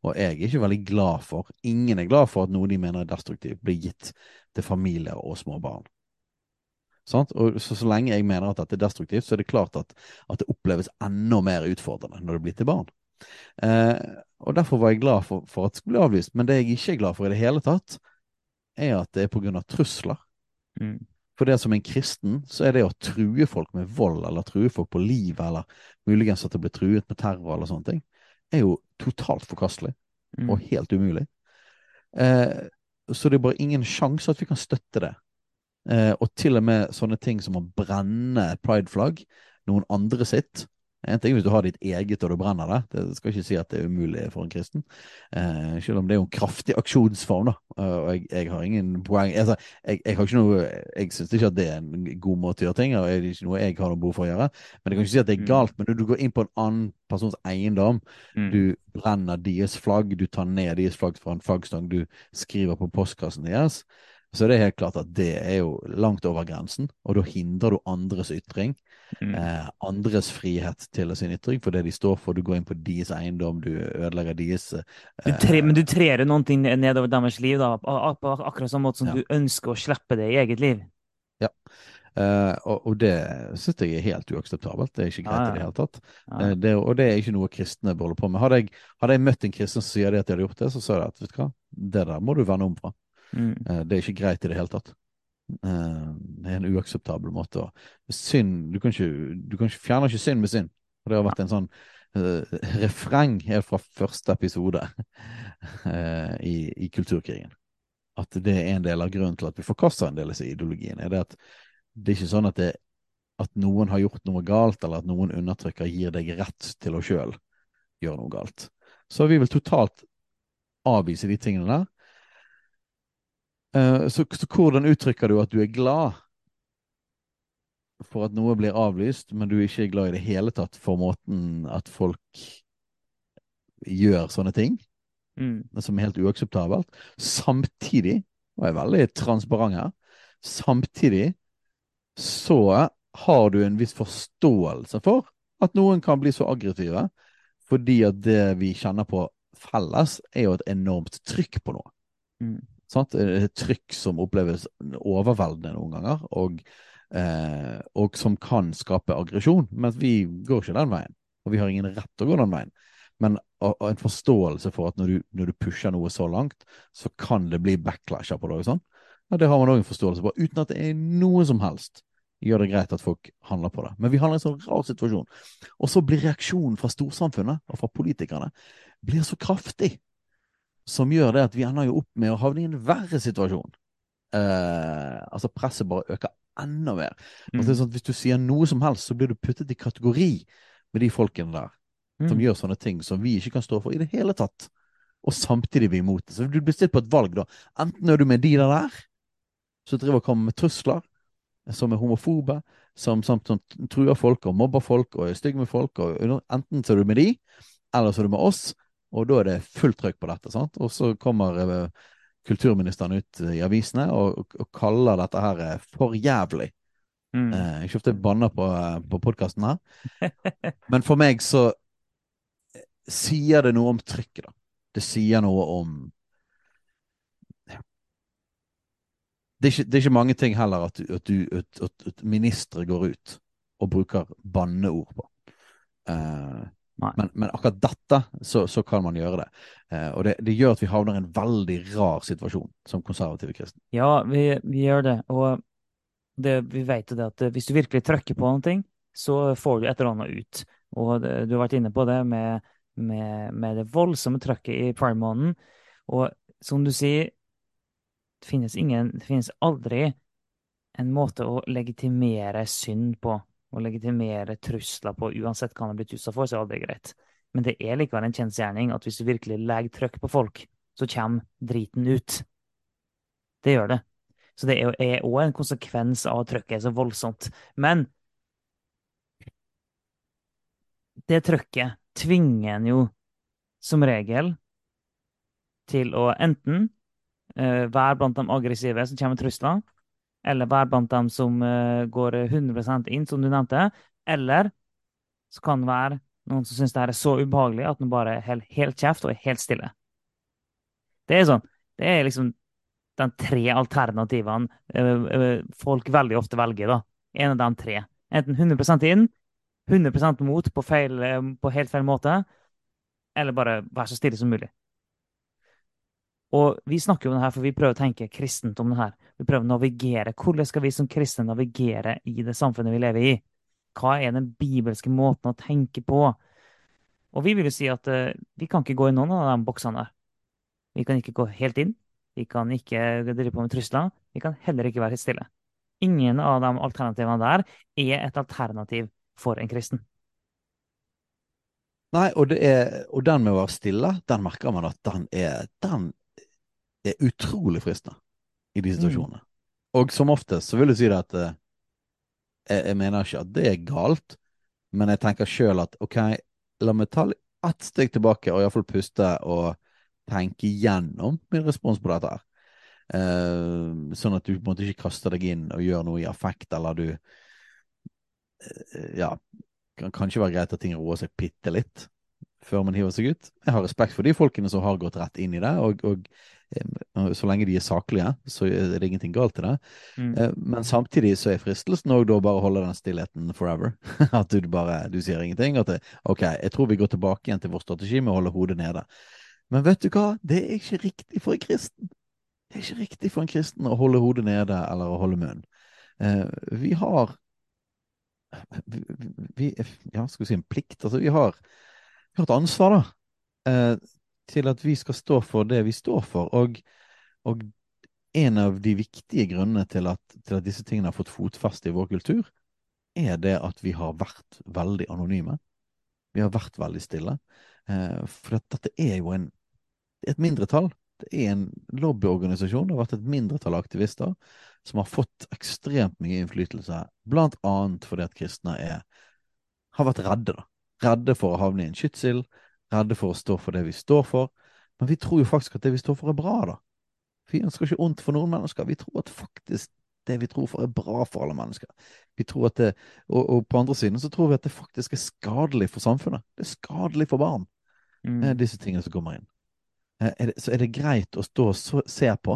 Og jeg er ikke veldig glad for, ingen er glad for at noe de mener er destruktivt, blir gitt til familier og små barn. Sant? Og så, så, lenge jeg mener at dette er destruktivt, så er det klart at, at det oppleves enda mer utfordrende når det blir til barn. Eh, og Derfor var jeg glad for, for, at det skulle bli avlyst. Men det jeg ikke er glad for i det hele tatt, er at det er pga. trusler. Mm. For det som en kristen, så er det å true folk med vold, eller true folk på livet, eller muligens at det blir truet med terror, eller sånne ting, er jo totalt forkastelig. Mm. Og helt umulig. Eh, så det er bare ingen sjanse at vi kan støtte det. Eh, og til og med sånne ting som å brenne prideflagg, noen andre sitt. En ting hvis du har ditt eget og du brenner det, det skal ikke si at det er umulig for en kristen. Eh, selv om det er jo en kraftig aksjonsform, da. Uh, og jeg, jeg, har ingen poeng altså, jeg, jeg, har ikke noe Jeg syns ikke at det er en god måte å gjøre ting og det er ikke noe jeg har noe behov for å gjøre. Men jeg kan ikke si at det er mm. galt. Men når du går inn på en annen persons eiendom, mm. du brenner deres flagg, du tar ned deres flagg fra en flaggstang, du skriver på postkassen deres, Så det er helt klart at det er jo langt over grensen, og da hindrer du andres ytring. Mm. Eh, andres frihet til sin ytring for det de står for. Du går inn på deres eiendom, du ødelegger deres eh, Du tre, men du trer noen ting nedover deres liv, da, på akkurat samme måte som Ja. du ønsker å slippe det i eget liv. eh, og, og det syns jeg er helt uakseptabelt. Det er ikke greit Ja, ja. i det hele tatt. Ja. Eh, det, og det er ikke noe kristne bør holde på med. Hadde jeg, hadde jeg møtt en kristen som sier det at de hadde gjort det, så sa jeg at vet du hva, det der må du vende om fra. Mm. Eh, Det er ikke greit i det hele tatt. Eh, Det er en uakseptabel måte å Synd Du kan ikke, du kan ikke fjerne ikke synd med synd. Og det har vært en sånn uh, refreng helt fra første episode uh, i, i Kulturkrigen. At det er en del av grunnen til at vi forkaster en del av disse ideologiene. Er det at det er ikke sånn at, det, at noen har gjort noe galt, eller at noen undertrykker gir deg rett til å sjøl gjøre noe galt. Så vi vil totalt avvise de tingene der. Eh, Så, så hvordan uttrykker du at du er glad for at noe blir avlyst, men du er ikke glad i det hele tatt for måten at folk gjør sånne ting, Mm. som er helt uakseptabelt. Samtidig, og jeg er veldig transparent her, samtidig så har du en viss forståelse for at noen kan bli så aggressive, fordi at det vi kjenner på felles, er jo et enormt trykk på noe. Mm. Sant? Et trykk som oppleves overveldende noen ganger, og, eh, og som kan skape aggresjon. Mens vi går ikke den veien, og vi har ingen rett til å gå den veien. Men og, og en forståelse for at når du, når du pusher noe så langt, så kan det bli backlasher på det. og Sånn. Ja, det har man òg en forståelse på, uten at det er noe som helst gjør det greit at folk handler på det. Men vi handler i en sånn rar situasjon. Og så blir reaksjonen fra storsamfunnet og fra politikerne blir så kraftig som gjør det at vi ender jo opp med å havne i en verre situasjon. Eh, altså presset bare øker enda mer. Mm. Altså, det er sånn hvis du sier noe som helst, så blir du puttet i kategori med de folkene der som Mm. gjør sånne ting som vi ikke kan stå for i det hele tatt. Og samtidig vi imot det. Så du blir stilt på et valg, da. Enten er du med de der der, som driver og kommer med trusler, som er homofobe, som, som, som truer folk og mobber folk og er stygge med folk. Og, enten så er du med de, eller så er du med oss. Og da er det fullt trøkk på dette. sant? Og så kommer eh, kulturministeren ut i avisene og, og, og kaller dette her eh, for jævlig. Mm. Eh, ofte jeg banner på, eh, på podkasten her, men for meg så eh, sier det noe om trykket, da. Det sier noe om det er, ikke, det er ikke mange ting heller at, du- at, at, at, ministre går ut og bruker banneord på. Eh. Men, men akkurat dette, så, så kan man gjøre det. Eh, og det, det gjør at vi havner i en veldig rar situasjon som konservative kristne. Ja, vi, vi gjør det. Og det, vi vet jo det at hvis du virkelig trykker på noe, så får du et eller annet ut. Og det, du har vært inne på det med, med, med det voldsomme trykket i prime-måneden. Og som du sier, det finnes ingen Det finnes aldri en måte å legitimere synd på. Å legitimere trusler på, uansett hva han er blitt utsatt for, så er det aldri greit. Men det er likevel en kjensgjerning at hvis du virkelig legger trykk på folk, så kommer driten ut. Det gjør det. Så det er òg en konsekvens av at trykket er så voldsomt. Men det trykket tvinger en jo som regel til å enten eh, være blant de aggressive som kommer med trusler, eller være blant dem som eh, går 100% inn, som du nevnte, eller så kan det være noen som syns det her er så ubehagelig at man bare holder helt kjeft og er helt stille. Det er sånn. Det er liksom de tre alternativene eh, eh, folk veldig ofte velger, da. En av de tre. Enten 100% inn, 100% mot på, feil, på helt feil måte, eller bare være så stille som mulig. Og vi snakker jo om det her, for vi prøver å tenke kristent om det her. Vi prøver å navigere. Hvordan skal vi som kristne navigere i det samfunnet vi lever i? Hva er den bibelske måten å tenke på? Og vi vil jo si at uh, vi kan ikke gå i noen av de boksene. Vi kan ikke gå helt inn. Vi kan ikke drive på med trusler. Vi kan heller ikke være helt stille. Ingen av de alternativene der er et alternativ for en kristen. Nei, og, er, og den med å være stille, den merker man at den er, den er utrolig fristende i de situasjonene. Og som oftest så vil jeg si det at eh, jeg, mener ikke at det er galt, men jeg tenker sjøl at ok, la meg ta ett steg tilbake og iallfall puste og tenke gjennom min respons på dette her. Eh, sånn at du på en måte ikke kaster deg inn og gjør noe i affekt, eller du eh, Ja, kan kanskje være greit at ting roer seg bitte litt før man hiver seg ut. Jeg har respekt for de folkene som har gått rett inn i det, og, og så lenge de er saklige, så er det ingenting galt i det. Mm. Eh, Men samtidig så er fristelsen òg da bare å holde den stillheten forever. At du bare du sier ingenting. At det, OK, jeg tror vi går tilbake igjen til vår strategi med å holde hodet nede. Men vet du hva? Det er ikke riktig for en kristen. Det er ikke riktig for en kristen å holde hodet nede eller å holde munn. Eh, vi har vi, vi, Ja, skal vi si en plikt? Altså, vi har, vi har et ansvar, da. Eh, til at vi skal stå for det vi står for. Og, og en av de viktige grunnene til at, til at disse tingene har fått fotfeste i vår kultur, er det at vi har vært veldig anonyme. Vi har vært veldig stille. Eh, for dette er jo en, et mindretall. Det er en lobbyorganisasjon. Det har vært et mindretall av aktivister som har fått ekstremt mye innflytelse, blant annet fordi at kristne er, har vært redde. da. Redde for å havne i en skyttsild, redde for å stå for det vi står for. Men vi tror jo faktisk at det vi står for, er bra, da. Vi ønsker ikke ondt for noen mennesker. Vi tror at faktisk det vi tror for, er bra for alle mennesker. Vi tror at det, og, og på andre siden så tror vi at det faktisk er skadelig for samfunnet. Det er skadelig for barn, Mm. eh, disse tingene som kommer inn. Eh, er det, så er det greit å stå og så, se på.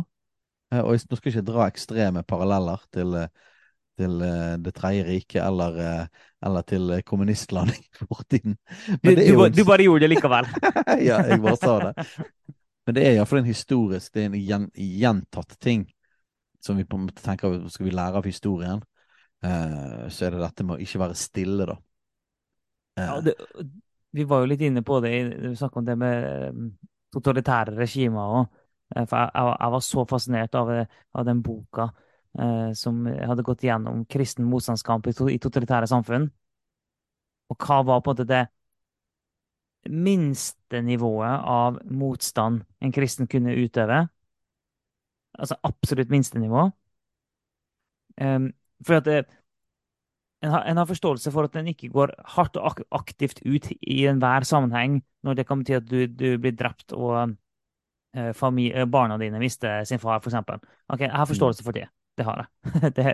Eh, og jeg, nå skal jeg ikke dra ekstreme paralleller til, eh, til eh, Det tredje riket eller, eh, eller til eh, kommunistland i fortiden. Du, en du bare gjorde det likevel. ja, jeg bare sa det. Men det er iallfall en historisk, det er en gjen, gjentatt ting som vi på en måte tenker skal vi lære av historien. Så er det dette med å ikke være stille, da. Ja, det, vi var jo litt inne på det, vi snakket om det med totalitære regimer òg. For jeg, jeg, jeg var så fascinert av, av den boka som hadde gått gjennom kristen motstandskamp i, to, i totalitære samfunn. Og hva var på en måte det minste nivået av motstand en kristen kunne utøve? Altså absolutt minstenivå. Um, for at det, en har, en har forståelse for at en ikke går hardt og ak aktivt ut i enhver sammenheng når det kan bety at du, du blir drept og uh, barna dine mister sin far, f.eks. Ok, jeg har forståelse for det. Det har jeg. det,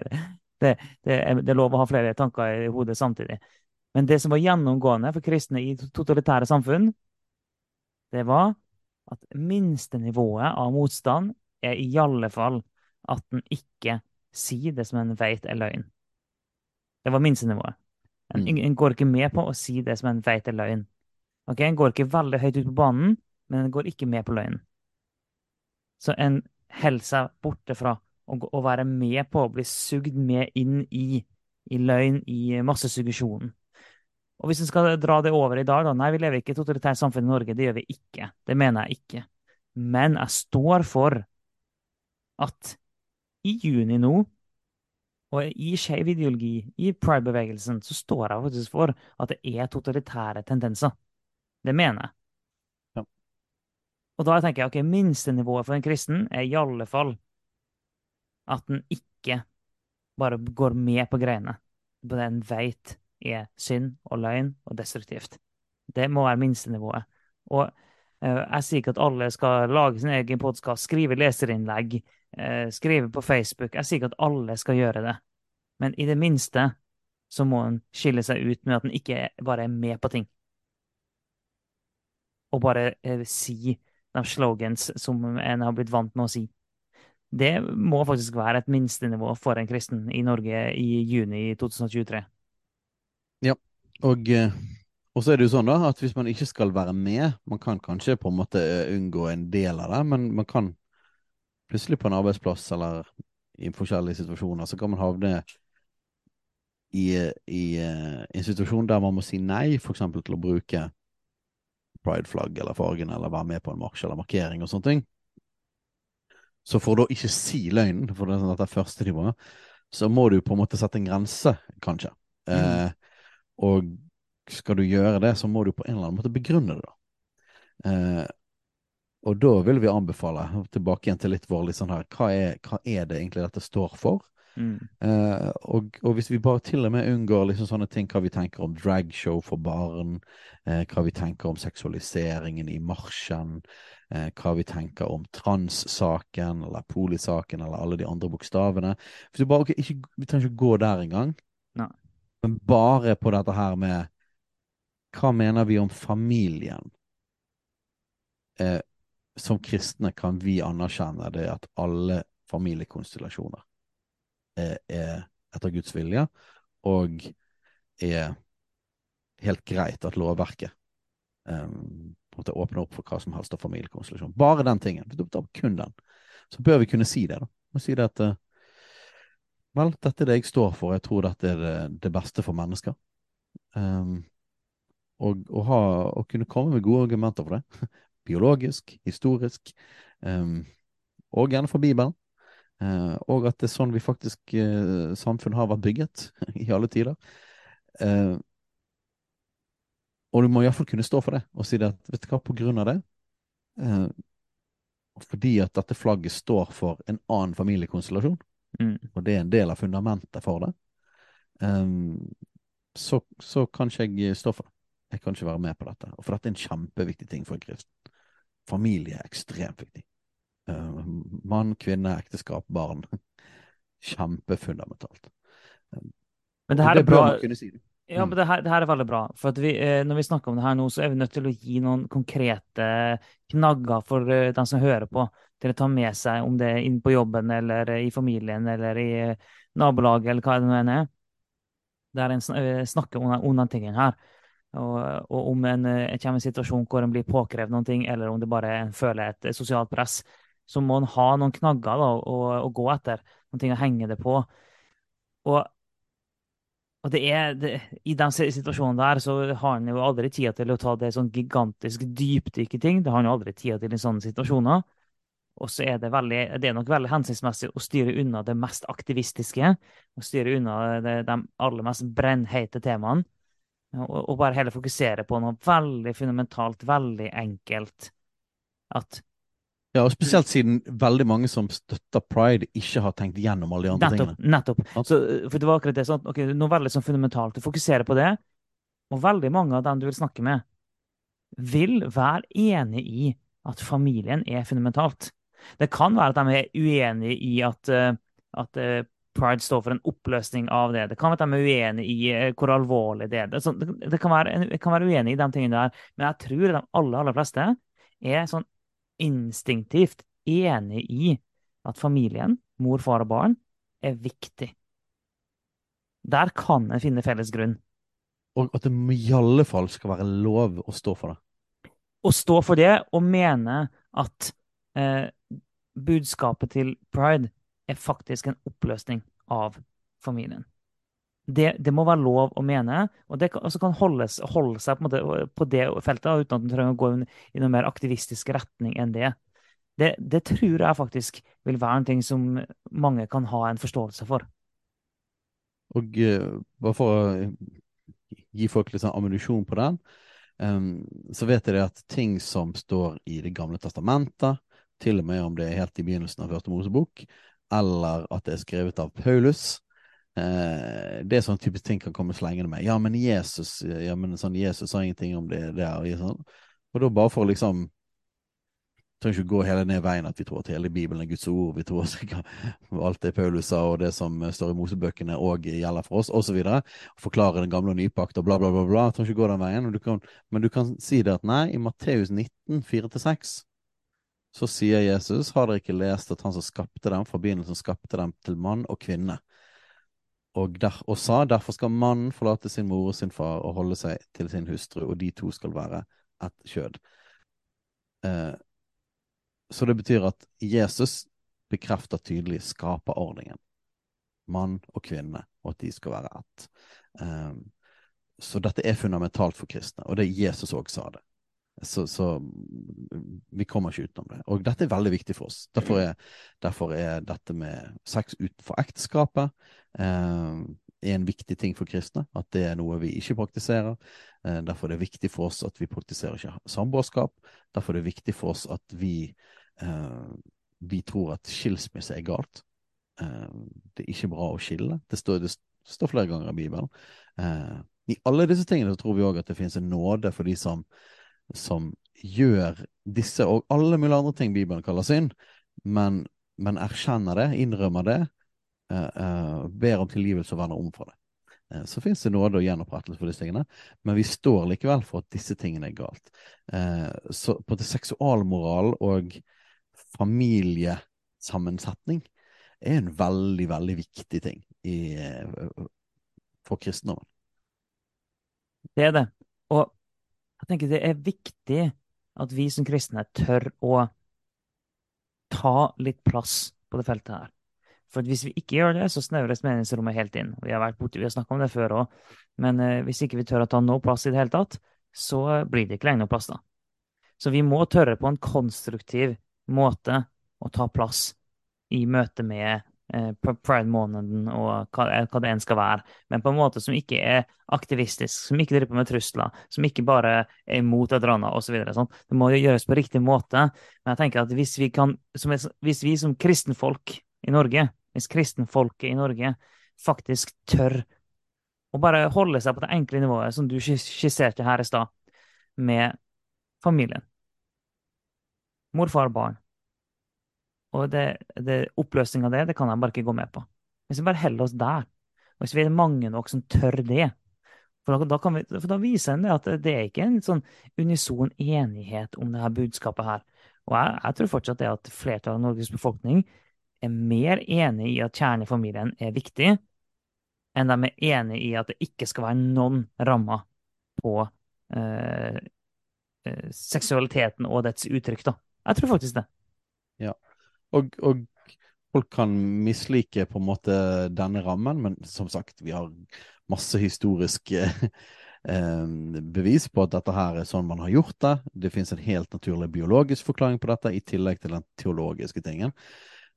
det, det, er, det lov å ha flere tanker i hodet samtidig. Men det som var gjennomgående for kristne i totalitære samfunn, det var at minstenivået av motstand er i alle fall at en ikke sier det som en vet er løgn. Det var minstenivået. En, Mm. en går ikke med på å si det som en vet er løgn. Ok, En går ikke veldig høyt ut på banen, men en går ikke med på løgnen. Så en holder seg borte fra å, å være med på å bli sugd med inn i, i løgn, i massesuggesjonen. Og hvis en skal dra det over i dag, da Nei, vi lever ikke i totalitært samfunn i Norge. Det gjør vi ikke. Det mener jeg ikke. Men jeg står for at i juni nå, og i skeiv ideologi, i pride-bevegelsen, så står jeg faktisk for at det er totalitære tendenser. Det mener jeg. Ja. Og da tenker jeg ok, minstenivået for en kristen er i alle fall at en ikke bare går med på greiene på det en veit er synd og løgn og destruktivt. Det må være minstenivået. Og eh, jeg sier ikke at alle skal lage sin egen podkast, skrive leserinnlegg, eh, skrive på Facebook. Jeg sier ikke at alle skal gjøre det. Men i det minste så må en skille seg ut med at en ikke bare er med på ting. Og bare eh, si de slogans som en har blitt vant med å si. Det må faktisk være et minstenivå for en kristen i Norge i juni 2023. Og, eh, og så er det jo sånn da, at hvis man ikke skal være med, man kan kanskje på en måte eh, unngå en del av det, men man kan plutselig på en arbeidsplass eller i forskjellige situasjoner, så kan man havne i, i eh, en situasjon der man må si nei, eksempel til å bruke prideflagg eller fargen, eller være med på en marsj eller markering og sånne ting. Så for å da ikke si løgnen, for det er sånn at det er første nivået, så må du på en måte sette en grense, kanskje. Eh, og skal du gjøre det, så må du på en eller annen måte begrunne det. da. Eh, og da vil vi anbefale, tilbake igjen til litt vår litt sånn her, hva er, hva er det egentlig dette står for? Mm. Eh, og, og hvis vi bare til og med unngår liksom sånne ting, hva vi tenker om dragshow for barn, uh, hva vi tenker om seksualiseringen i marsjen, uh, hva vi tenker om trans-saken eller polisaken eller alle de andre bokstavene Hvis vi bare, ok, ikke, Vi trenger ikke gå der engang, Nei. men bare på dette her med hva mener vi om familien? Som kristne kan vi anerkjenne det at alle familiekonstellasjoner er, er etter Guds vilje, og er helt greit at lovverket um, åpner opp for hva som helst av familiekonstellasjon. Bare den tingen. Kun den. Så bør vi kunne si det, da. Og si det at uh, Vel, dette er det jeg står for. Jeg tror dette er det, det beste for mennesker. Um, og, å, og, kunne komme med gode argumenter for det. Biologisk, historisk, um, og gjerne fra Bibelen. Uh, og at det er sånn vi faktisk uh, samfunn har vært bygget i alle tider. Uh, og du må iallfall kunne stå for det og si det at vet du hva, på grunn av det Fordi at dette flagget står for en annen familiekonstellasjon, mm. og det er en del av fundamentet for det, så, så kan ikke jeg stå for det. Jeg kan ikke være med på dette. Og for dette er en kjempeviktig ting for en kristen. Familie er ekstremt viktig. Uh, mann, kvinne, ekteskap, barn. Kjempefundamentalt. Men det her er bra. Si. Ja, mm. men det her, det her, er veldig bra. For vi, eh, når vi snakker om det her nå, så er vi nødt til å gi noen konkrete knagger for uh, den som hører på, til å ta med seg, om det er inn på jobben eller i familien eller i nabolaget eller hva det nå enn er. Der en snakker om, om den tingen her. Og, og om en, en kommer i en situasjon hvor en blir påkrevd ting eller om det bare føler et sosialt press, så må en ha noen knagger da, å, å, gå etter, noen ting å henge det på. Og, og det er, det, I den situasjonen der så har han jo aldri tid til å ta det sånn gigantisk dypdykk i ting. Det har han jo aldri tid til i sånne situasjoner. Og så er det, veldig, det er nok veldig hensiktsmessig å styre unna det mest aktivistiske. Og styre unna det, de aller mest brennheite temaene. Og, og bare heller fokusere på noe veldig fundamentalt, veldig enkelt. At ja, og Spesielt siden veldig mange som støtter pride, ikke har tenkt gjennom alle de andre nettopp, tingene. Nettopp. Så, for det var akkurat det. sånn, okay, Noe veldig sånn fundamentalt. Du fokuserer på det. Og veldig mange av dem du vil snakke med, vil være enig i at familien er fundamentalt. Det kan være at de er uenige i at, eh, at eh, pride står for en oppløsning av det. Det kan være at de er uenige i eh, hvor alvorlig det er. Det, det, kan, være, det kan være uenige i de tingene der. Men jeg tror de aller, aller fleste er sånn instinktivt enig i at familien, mor, far og barn, er viktig. Der kan en finne felles grunn. Og at det i alle fall skal være lov å stå for det. Å stå for det og mene at eh, budskapet til pride er faktisk en oppløsning av familien. Det, det, må være lov å mene, og det kan, kan holdes, holde seg på, på, det feltet uten at en trenger å gå i noen mer aktivistisk retning enn det. det. det. tror jeg faktisk vil være en ting som mange kan ha en forståelse for. Og uh, bare for å gi folk litt sånn ammunisjon på den, um, så vet dere at ting som står i Det gamle testamentet, til og med om det er helt i begynnelsen av Første Mosebok, eller at det er skrevet av Paulus, Eh, det er sånn typisk ting kan komme slengende med. Ja, men Jesus ja, men sånn, Jesus sa ingenting om det der. Og, sånn. og da bare for liksom trenger ikke gå hele ned veien at vi tror at hele Bibelen er Guds ord. Vi tror alt det Paulus sa og det som står i Mosebøkene òg gjelder for oss, osv. Forklare den gamle og nypakt og bla, bla, bla. bla. Trenger ikke gå den veien. Du kan, men du kan si det at nei, i Matteus 19, 4-6 så sier Jesus, har dere ikke lest at han som skapte dem, fra begynnelsen skapte dem til mann og kvinne? Og, der, og, sa derfor skal mannen forlate sin mor og sin far og holde seg til sin hustru, og de to skal være ett kjød. Eh, så det betyr at Jesus bekrefter tydelig skaperordningen. Mann og kvinne, og at de skal være ett. Eh, så dette er fundamentalt for kristne, og det Jesus òg sa det. Så, så, vi kommer ikke utenom det. Og dette er veldig viktig for oss. Derfor er, derfor er dette med sex utenfor ekteskapet eh, en viktig ting for kristne. At det er noe vi ikke praktiserer. Eh, derfor er det viktig for oss at vi praktiserer ikke samboerskap. Derfor er det viktig for oss at vi, eh, vi tror at skilsmisse er galt. Eh, det er ikke bra å skille. Det står, det står flere ganger i Bibelen. Eh, I alle disse tingene så tror vi òg at det finnes en nåde for de som, som gjør disse og alle mulige andre ting Bibelen kaller synd, men, men erkjenner det, innrømmer det, eh, eh, ber om tilgivelse og vender om fra det. Eh, så finnes det nåde og gjenopprettelse for disse tingene, men vi står likevel for at disse tingene er galt. Eh, så på det seksualmoral og familiesammensetning er en veldig, veldig viktig ting i, eh, for kristendommen. Det er det. Og jeg tenker det er viktig at vi som kristne tør å ta litt plass på det feltet her. For hvis vi ikke gjør det, så snevres meningsrommet helt inn. Vi har vært borte, vi har snakka om det før òg. Men eh, hvis ikke vi tør å ta noe plass i det hele tatt, så blir det ikke lenger noe plass da. Så vi må tørre på en konstruktiv måte å ta plass i møte med pride-måneden og hva, hva, det enn skal være. Men på en måte som ikke er aktivistisk, som ikke driver på med trusler, som ikke bare er imot et eller annet osv. Sånn. Det må gjøres på riktig måte. Men jeg tenker at hvis vi, kan, som, hvis vi som kristenfolk i Norge, hvis kristenfolket i Norge faktisk tør å bare holde seg på det enkle nivået som du skisserte her i stad, med familien. Mor, far, barn. Og det, det, oppløsning av det, det kan jeg bare ikke gå med på. Hvis vi bare holder oss der, og hvis vi er mange nok som tør det, for da, vi, for da viser en det at det er ikke en sånn unison enighet om det her budskapet her. Og jeg, jeg tror fortsatt det at flertallet av Norges befolkning er mer enig i at kjernefamilien er viktig, enn de er enig i at det ikke skal være noen rammer på eh, eh seksualiteten og dets uttrykk. da. Jeg tror faktisk det. Ja. Og, og, folk kan mislike på en måte denne rammen, men som sagt, vi har masse historiske eh, bevis på at dette her er sånn man har gjort det. Det finnes en helt naturlig biologisk forklaring på dette, i tillegg til den teologiske tingen.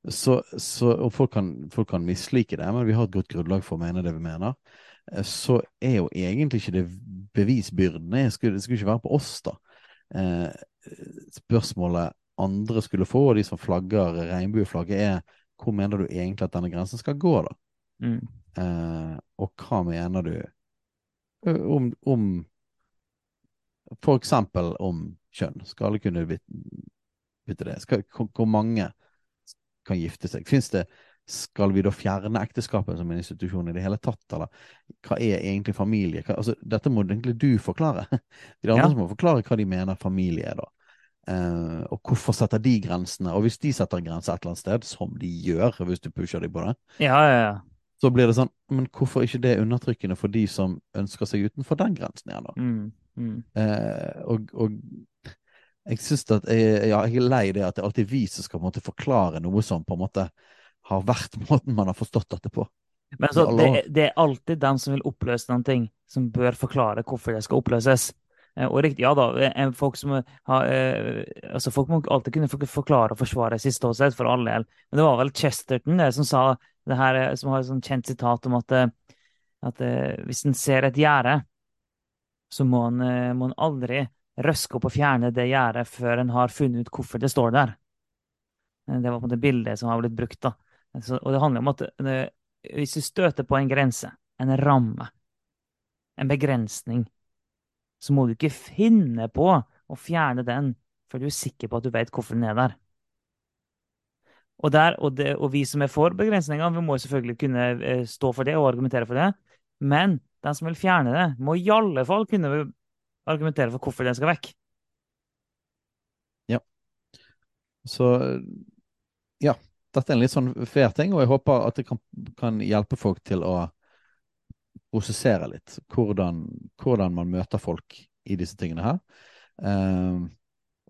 Så, så, og folk kan, folk kan, mislike det, men vi har et godt grunnlag for å mene det vi mener. Eh, så er jo egentlig ikke det bevisbyrden. Det skulle, skulle ikke være på oss, da. Eh, spørsmålet andre skulle få, og de som flagger regnbueflagget, er hvor mener du egentlig at denne grensen skal gå, da? Mm. Eh, og hva mener du om, om For eksempel om kjønn. Skal alle kunne vite det? Skal, hvor mange kan gifte seg? Fins det skal vi da fjerne ekteskapet som en institusjon i det hele tatt, eller hva er egentlig familie? Hva, altså, dette må egentlig du forklare. De andre ja. som må forklare hva de mener familie er, da. Uh, og hvorfor setter de grensene? Og hvis de setter en grense et eller annet sted, som de gjør hvis du pusher dem på det, ja, ja, ja. så blir det sånn Men hvorfor ikke det undertrykkende for de som ønsker seg utenfor den grensen igjen, da? Mm, mm. Uh, og, og, jeg syns at jeg, ja, jeg er lei det at det er alltid vi som skal måte forklare noe som på en måte har vært måten man har forstått dette på. Men så, det, det, er alltid den som vil oppløse noen ting, som bør forklare hvorfor det skal oppløses. Eh, og riktig, ja da, eh, folk, som eh, altså folk må alltid kunne forklare og forsvare sitt ståsted, for all del. Men det var vel Chesterton det som sa det her, som har et sånt kjent sitat om at, at hvis en ser et gjerde, så må en, må en aldri røske opp og fjerne det gjerdet før en har funnet ut hvorfor det står der. Det var på det bildet som har blitt brukt. da. Så, og det handler om at hvis du støter på en grense, en ramme, en begrensning, så må du ikke finne på å fjerne den før du er sikker på at du vet hvorfor den er der. Og, der, og, det, og vi som er for begrensninger, vi må selvfølgelig kunne eh, stå for det og argumentere for det. Men den som vil fjerne det, må i alle fall kunne argumentere for hvorfor den skal vekk. Ja. Så ja. Dette er en litt sånn fair ting, og jeg håper at det kan, kan hjelpe folk til å prosessere litt hvordan, hvordan, man møter folk i disse tingene her. Eh,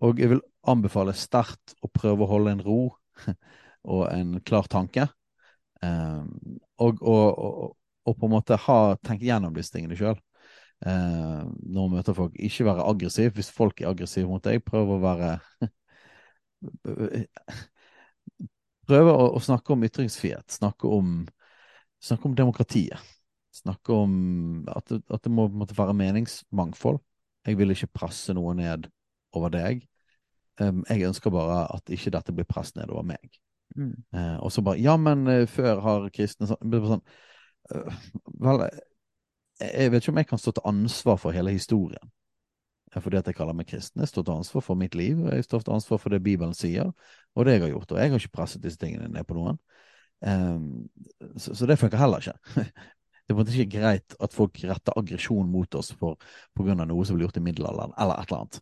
og jeg vil anbefale sterkt å prøve å holde en ro og en klar tanke. Eh, og, og, og, og, på en måte ha tenkt gjennom disse tingene sjøl. Ehm, når man møter folk. Ikke være aggressiv. Hvis folk er aggressive mot deg, prøv å være Prøve å, å, snakke om ytringsfrihet. Snakke om, snakke om demokratiet snakke om at det, at det må måtte være meningsmangfold. Jeg vil ikke presse noe ned over deg. Um, jeg ønsker bare at ikke dette blir press ned over meg. Mm. Uh, og så bare Ja, men uh, før har kristne sånn, sånn uh, Vel, jeg vet ikke om jeg kan stå til ansvar for hele historien. Fordi at jeg kaller meg kristen. Jeg står til ansvar for mitt liv, og jeg står til ansvar for det Bibelen sier, og det jeg har gjort. Og jeg har ikke presset disse tingene ned på noen. Um, så, så det funker heller ikke. Det er på en måte ikke greit at folk retter aggresjon mot oss for, på grunn av noe som ble gjort i middelalderen, eller et eller annet.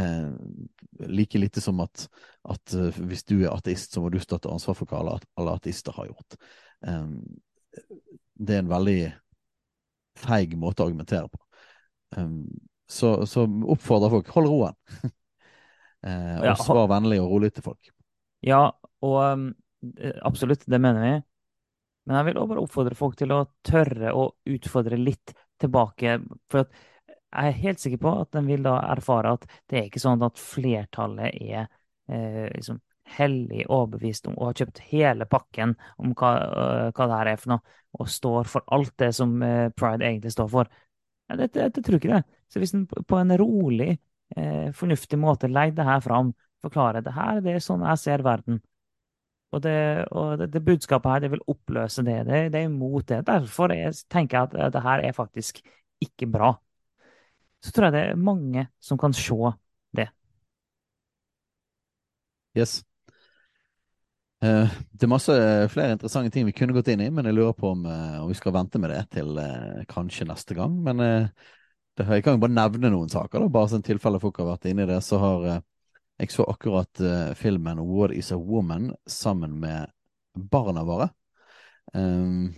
Eh, like lite som at, at uh, hvis du er ateist, så må du stå til ansvar for hva alle, alle ateister har gjort. Eh, det er en veldig feig måte å argumentere på. Eh, så, så oppfordrer folk hold roen. eh, og svar vennlig og rolig til folk. Ja, og um, eh, absolutt, det mener vi. Men jeg vil også bare oppfordre folk til å tørre å utfordre litt tilbake. For jeg er helt sikker på at de vil da erfare at det er ikke sånn at flertallet er eh, liksom hellig overbevist om og har kjøpt hele pakken om hva, uh, hva det her er for noe, og står for alt det som uh, pride egentlig står for. Jeg, det, det, det tror ikke det. Så hvis en på en rolig, eh, fornuftig måte legger det her fram, forklarer det her, det er sånn jeg ser verden. Og det, og det, det budskapet her, det vil oppløse det. Det, det er imot det. Derfor jeg, tenker jeg at eh, det her er faktisk ikke bra. Så tror jeg det er mange som kan se det. Yes. Uh, det er masse flere interessante ting vi kunne gått inn i, men jeg lurer på om, uh, om vi skal vente med det til uh, kanskje neste gang. Men eh, det, jeg kan jo bare nevne noen saker, da, bare sånn tilfelle folk har vært inne i det. Så har eh, jeg så akkurat uh, filmen 'What is a Woman' sammen med barna våre. Um,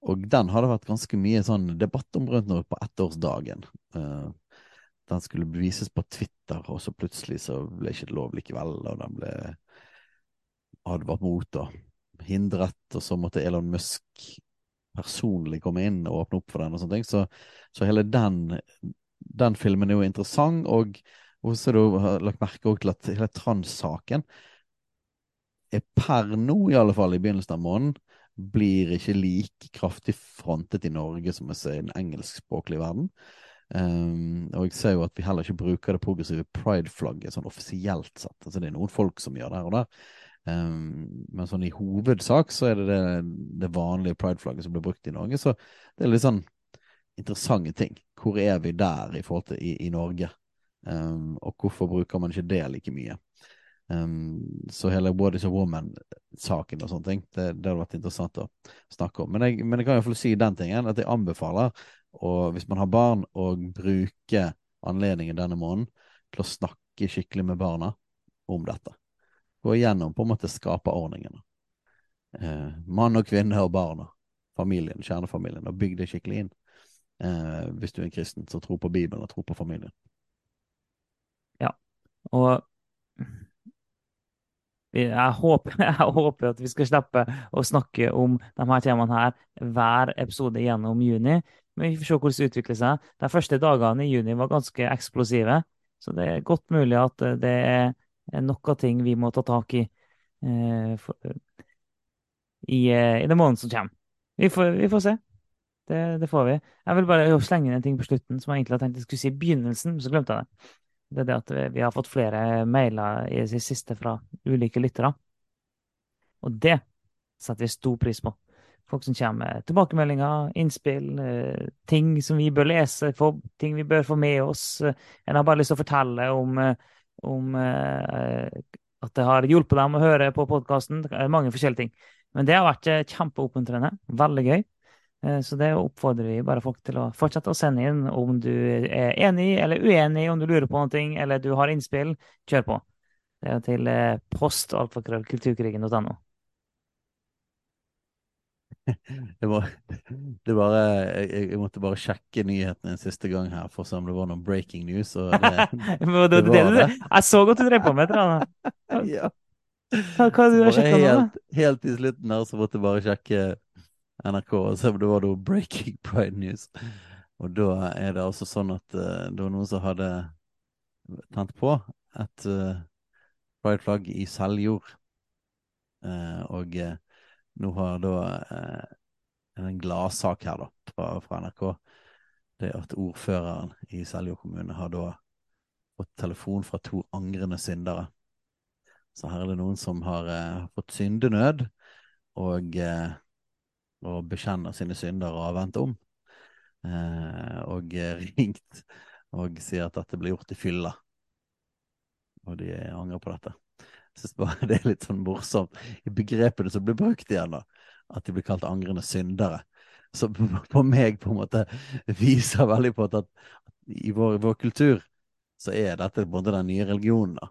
og den har det vært ganske mye sånn debatt om rundt nå på ettårsdagen. Uh, den skulle vises på Twitter, og så plutselig så ble ikke det lov likevel. Og den ble advart mot og hindret, og så måtte Elon Musk personlig komme inn og åpne opp for den og sånne ting. Så, så hele den, den filmen er jo interessant, og også så har du lagt merke til at hele trans-saken er per nå, i alle fall i begynnelsen av måneden, blir ikke like kraftig frontet i Norge som jeg ser i den engelskspråklige verden. Um, og jeg ser jo at vi heller ikke bruker det progressive pride-flagget sånn offisielt sett. Altså det er noen folk som gjør det her og der. Um, men sånn i hovedsak så er det det, det vanlige pride-flagget som blir brukt i Norge. Så det er litt sånn interessante ting. Hvor er vi der i forhold til i, i Norge? Um, og hvorfor bruker man ikke det like mye? Um, så hele What is a Woman-saken og sånne ting, det, det hadde vært interessant å snakke om. Men jeg, men jeg kan iallfall si den tingen, at jeg anbefaler, og hvis man har barn, å bruke anledningen denne måneden til å snakke skikkelig med barna om dette. Gå igjennom på en måte skaperordningene. Eh, mann og kvinne og barna. Familien, kjernefamilien. Og bygg det skikkelig inn. Eh, hvis du er en kristen som tror på Bibelen og tror på familien. Og jeg håper, jeg håper at vi skal slippe å snakke om de her temaene her hver episode gjennom juni. Men vi får se hvordan det utvikler seg. De første dagene i juni var ganske eksplosive. Så det er godt mulig at eh, det er noe ting vi må ta tak i eh, for, i, eh, i den måneden som kommer. Vi får, vi får se. Det, det får vi. Jeg vil bare slenge inn en ting på slutten som jeg egentlig hadde tenkt jeg skulle si i begynnelsen, men så glemte jeg det. Det er det at vi, har fått flere mailer i det siste fra ulike lyttere. Og det setter vi stor pris på. Folk som kommer med tilbakemeldinger, innspill, eh, ting som vi bør lese, ting vi bør få med oss. En har bare lyst til å fortelle om, eh, om eh, at det har hjulpet dem å høre på podkasten. Mange forskjellige ting. Men det har vært kjempeoppmuntrende. Veldig gøy. Eh, Så det oppfordrer vi bare folk til å fortsette å sende inn om du er enig eller uenig, om du lurer på noe, eller du har innspill. Kjør på. Det er til postalfakrøllkulturkrigen.no. post Det var, det bare, jeg, jeg måtte bare sjekke nyhetene en siste gang her for å se om det var noe breaking news. Og det, det, det, var jeg så godt du drev på med det. Ja. Hva, hva du Så bare sjekka nå? helt, helt i slutten her så måtte jeg bare sjekke NRK og så det var noe breaking pride news. Og da er det altså sånn at uh, det var noen som hadde tent på et uh, prideflagg i Seljord. Uh, og nå har da en gladsak her da, fra, fra NRK. Det at ordføreren i Seljord kommune har da fått telefon fra to angrende syndere Så her er det noen som har fått syndenød og, og bekjenner sine synder og har vendt om. Eh, og eh, ringt og sier at dette ble gjort i fylla. Og de angrer på dette. Jeg synes bare det er litt sånn morsomt i begrepene som blir brukt igjen, da. At de blir kalt angrende syndere. Som på meg på en måte viser veldig på at, i vår, vår, kultur så er dette måte den nye religionen. da.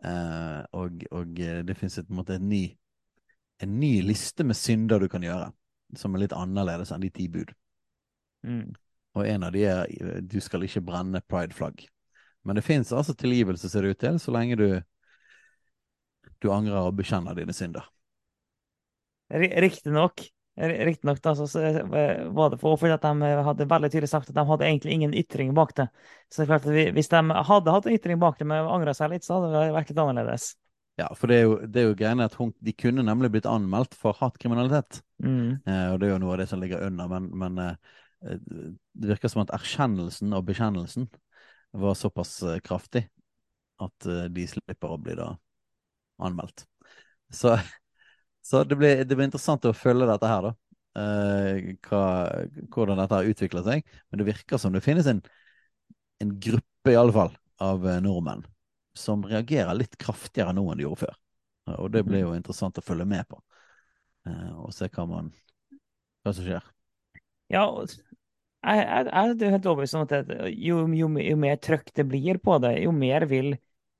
Eh, og, og, det finnes på en måte en ny, en ny liste med synder du kan gjøre, som er litt annerledes enn de ti bud. Mm. Og en av de er du skal ikke brenne prideflagg. Men det fins altså tilgivelse, ser det ut til, så lenge du, du angrer og bekjenner dine synder. Riktignok Riktignok så eh, var det for, fordi at de hadde veldig tydelig sagt at de hadde egentlig ingen ytring bak det. Så det er klart at Hvis de hadde hatt en ytring bak det, men angra seg litt, så hadde det vært litt annerledes. Ja, for det er jo, det er jo greiene at hun, de kunne nemlig blitt anmeldt for hatkriminalitet. Mm. Eh, og det er jo noe av det som ligger under. Men, men eh, det virker som at erkjennelsen og bekjennelsen var såpass eh, kraftig at eh, de slipper å bli da anmeldt. Så, så det, blir, det, blir, interessant å følge dette her, da. Eh, hva, hvordan dette har utvikla seg. Men det virker som det finnes en, en gruppe, fall, av eh, nordmenn som reagerer litt kraftigere nå enn de gjorde før. Og det blir jo interessant å følge med på. Eh, og se hva, man, hva som skjer. Ja, jeg, jeg, jeg er helt overbevist om at jo, jo, jo, mer trøkk det blir på det, jo mer vil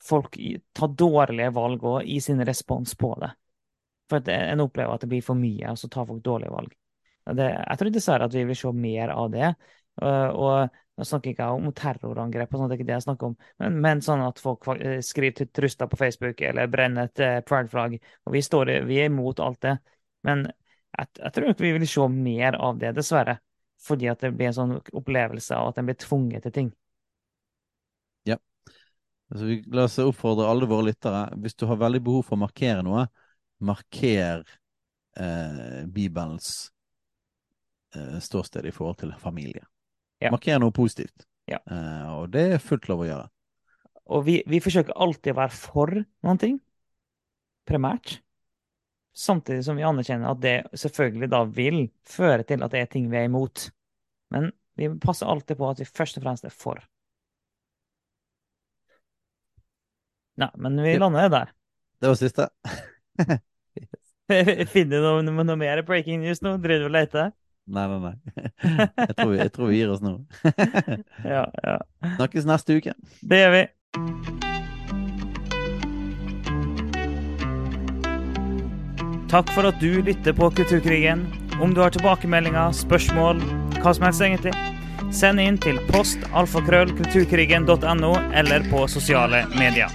folk ta dårlige valg i sin respons på det. For at en opplever at det blir for mye, og så tar folk dårlige valg. Det, jeg tror dessverre at vi vil se mer av det. Og, nå snakker jeg ikke om terrorangrep, og sånt, det er ikke det jeg snakker om, men, men sånn at folk skriver til truster på Facebook eller brenner et uh, pride-flagg. Og vi, står, vi er imot alt det. Men jeg, jeg tror ikke vi vil se mer av det, dessverre fordi at det blir en sånn opplevelse av at en blir tvunget til ting. Ja. Altså, vi, la oss oppfordre alle våre lyttere. Hvis du har veldig behov for å markere noe, marker eh, Bibelens eh, ståsted i forhold til familie. Ja. Markere noe positivt. Ja. Uh, og det er fullt lov å gjøre. Og vi, vi forsøker alltid å være for noen ting, primært. Samtidig som vi anerkjenner at det selvfølgelig da vil føre til at det er ting vi er imot. Men vi passer alltid på at vi først og fremst er for. Nei, men vi lander der. Det var siste. Finner du noe, noe, mer breaking news nå? Driver du og leter? Nei, nei, nei. Jeg tror, vi, jeg tror vi gir oss nå. ja, ja. Snakkes neste uke. Det gjør vi. Takk for at du lytter på Kulturkrigen. Om du har tilbakemeldinger, spørsmål, hva som helst egentlig, send inn til post alfakrøll kulturkrigen.no eller på sosiale medier.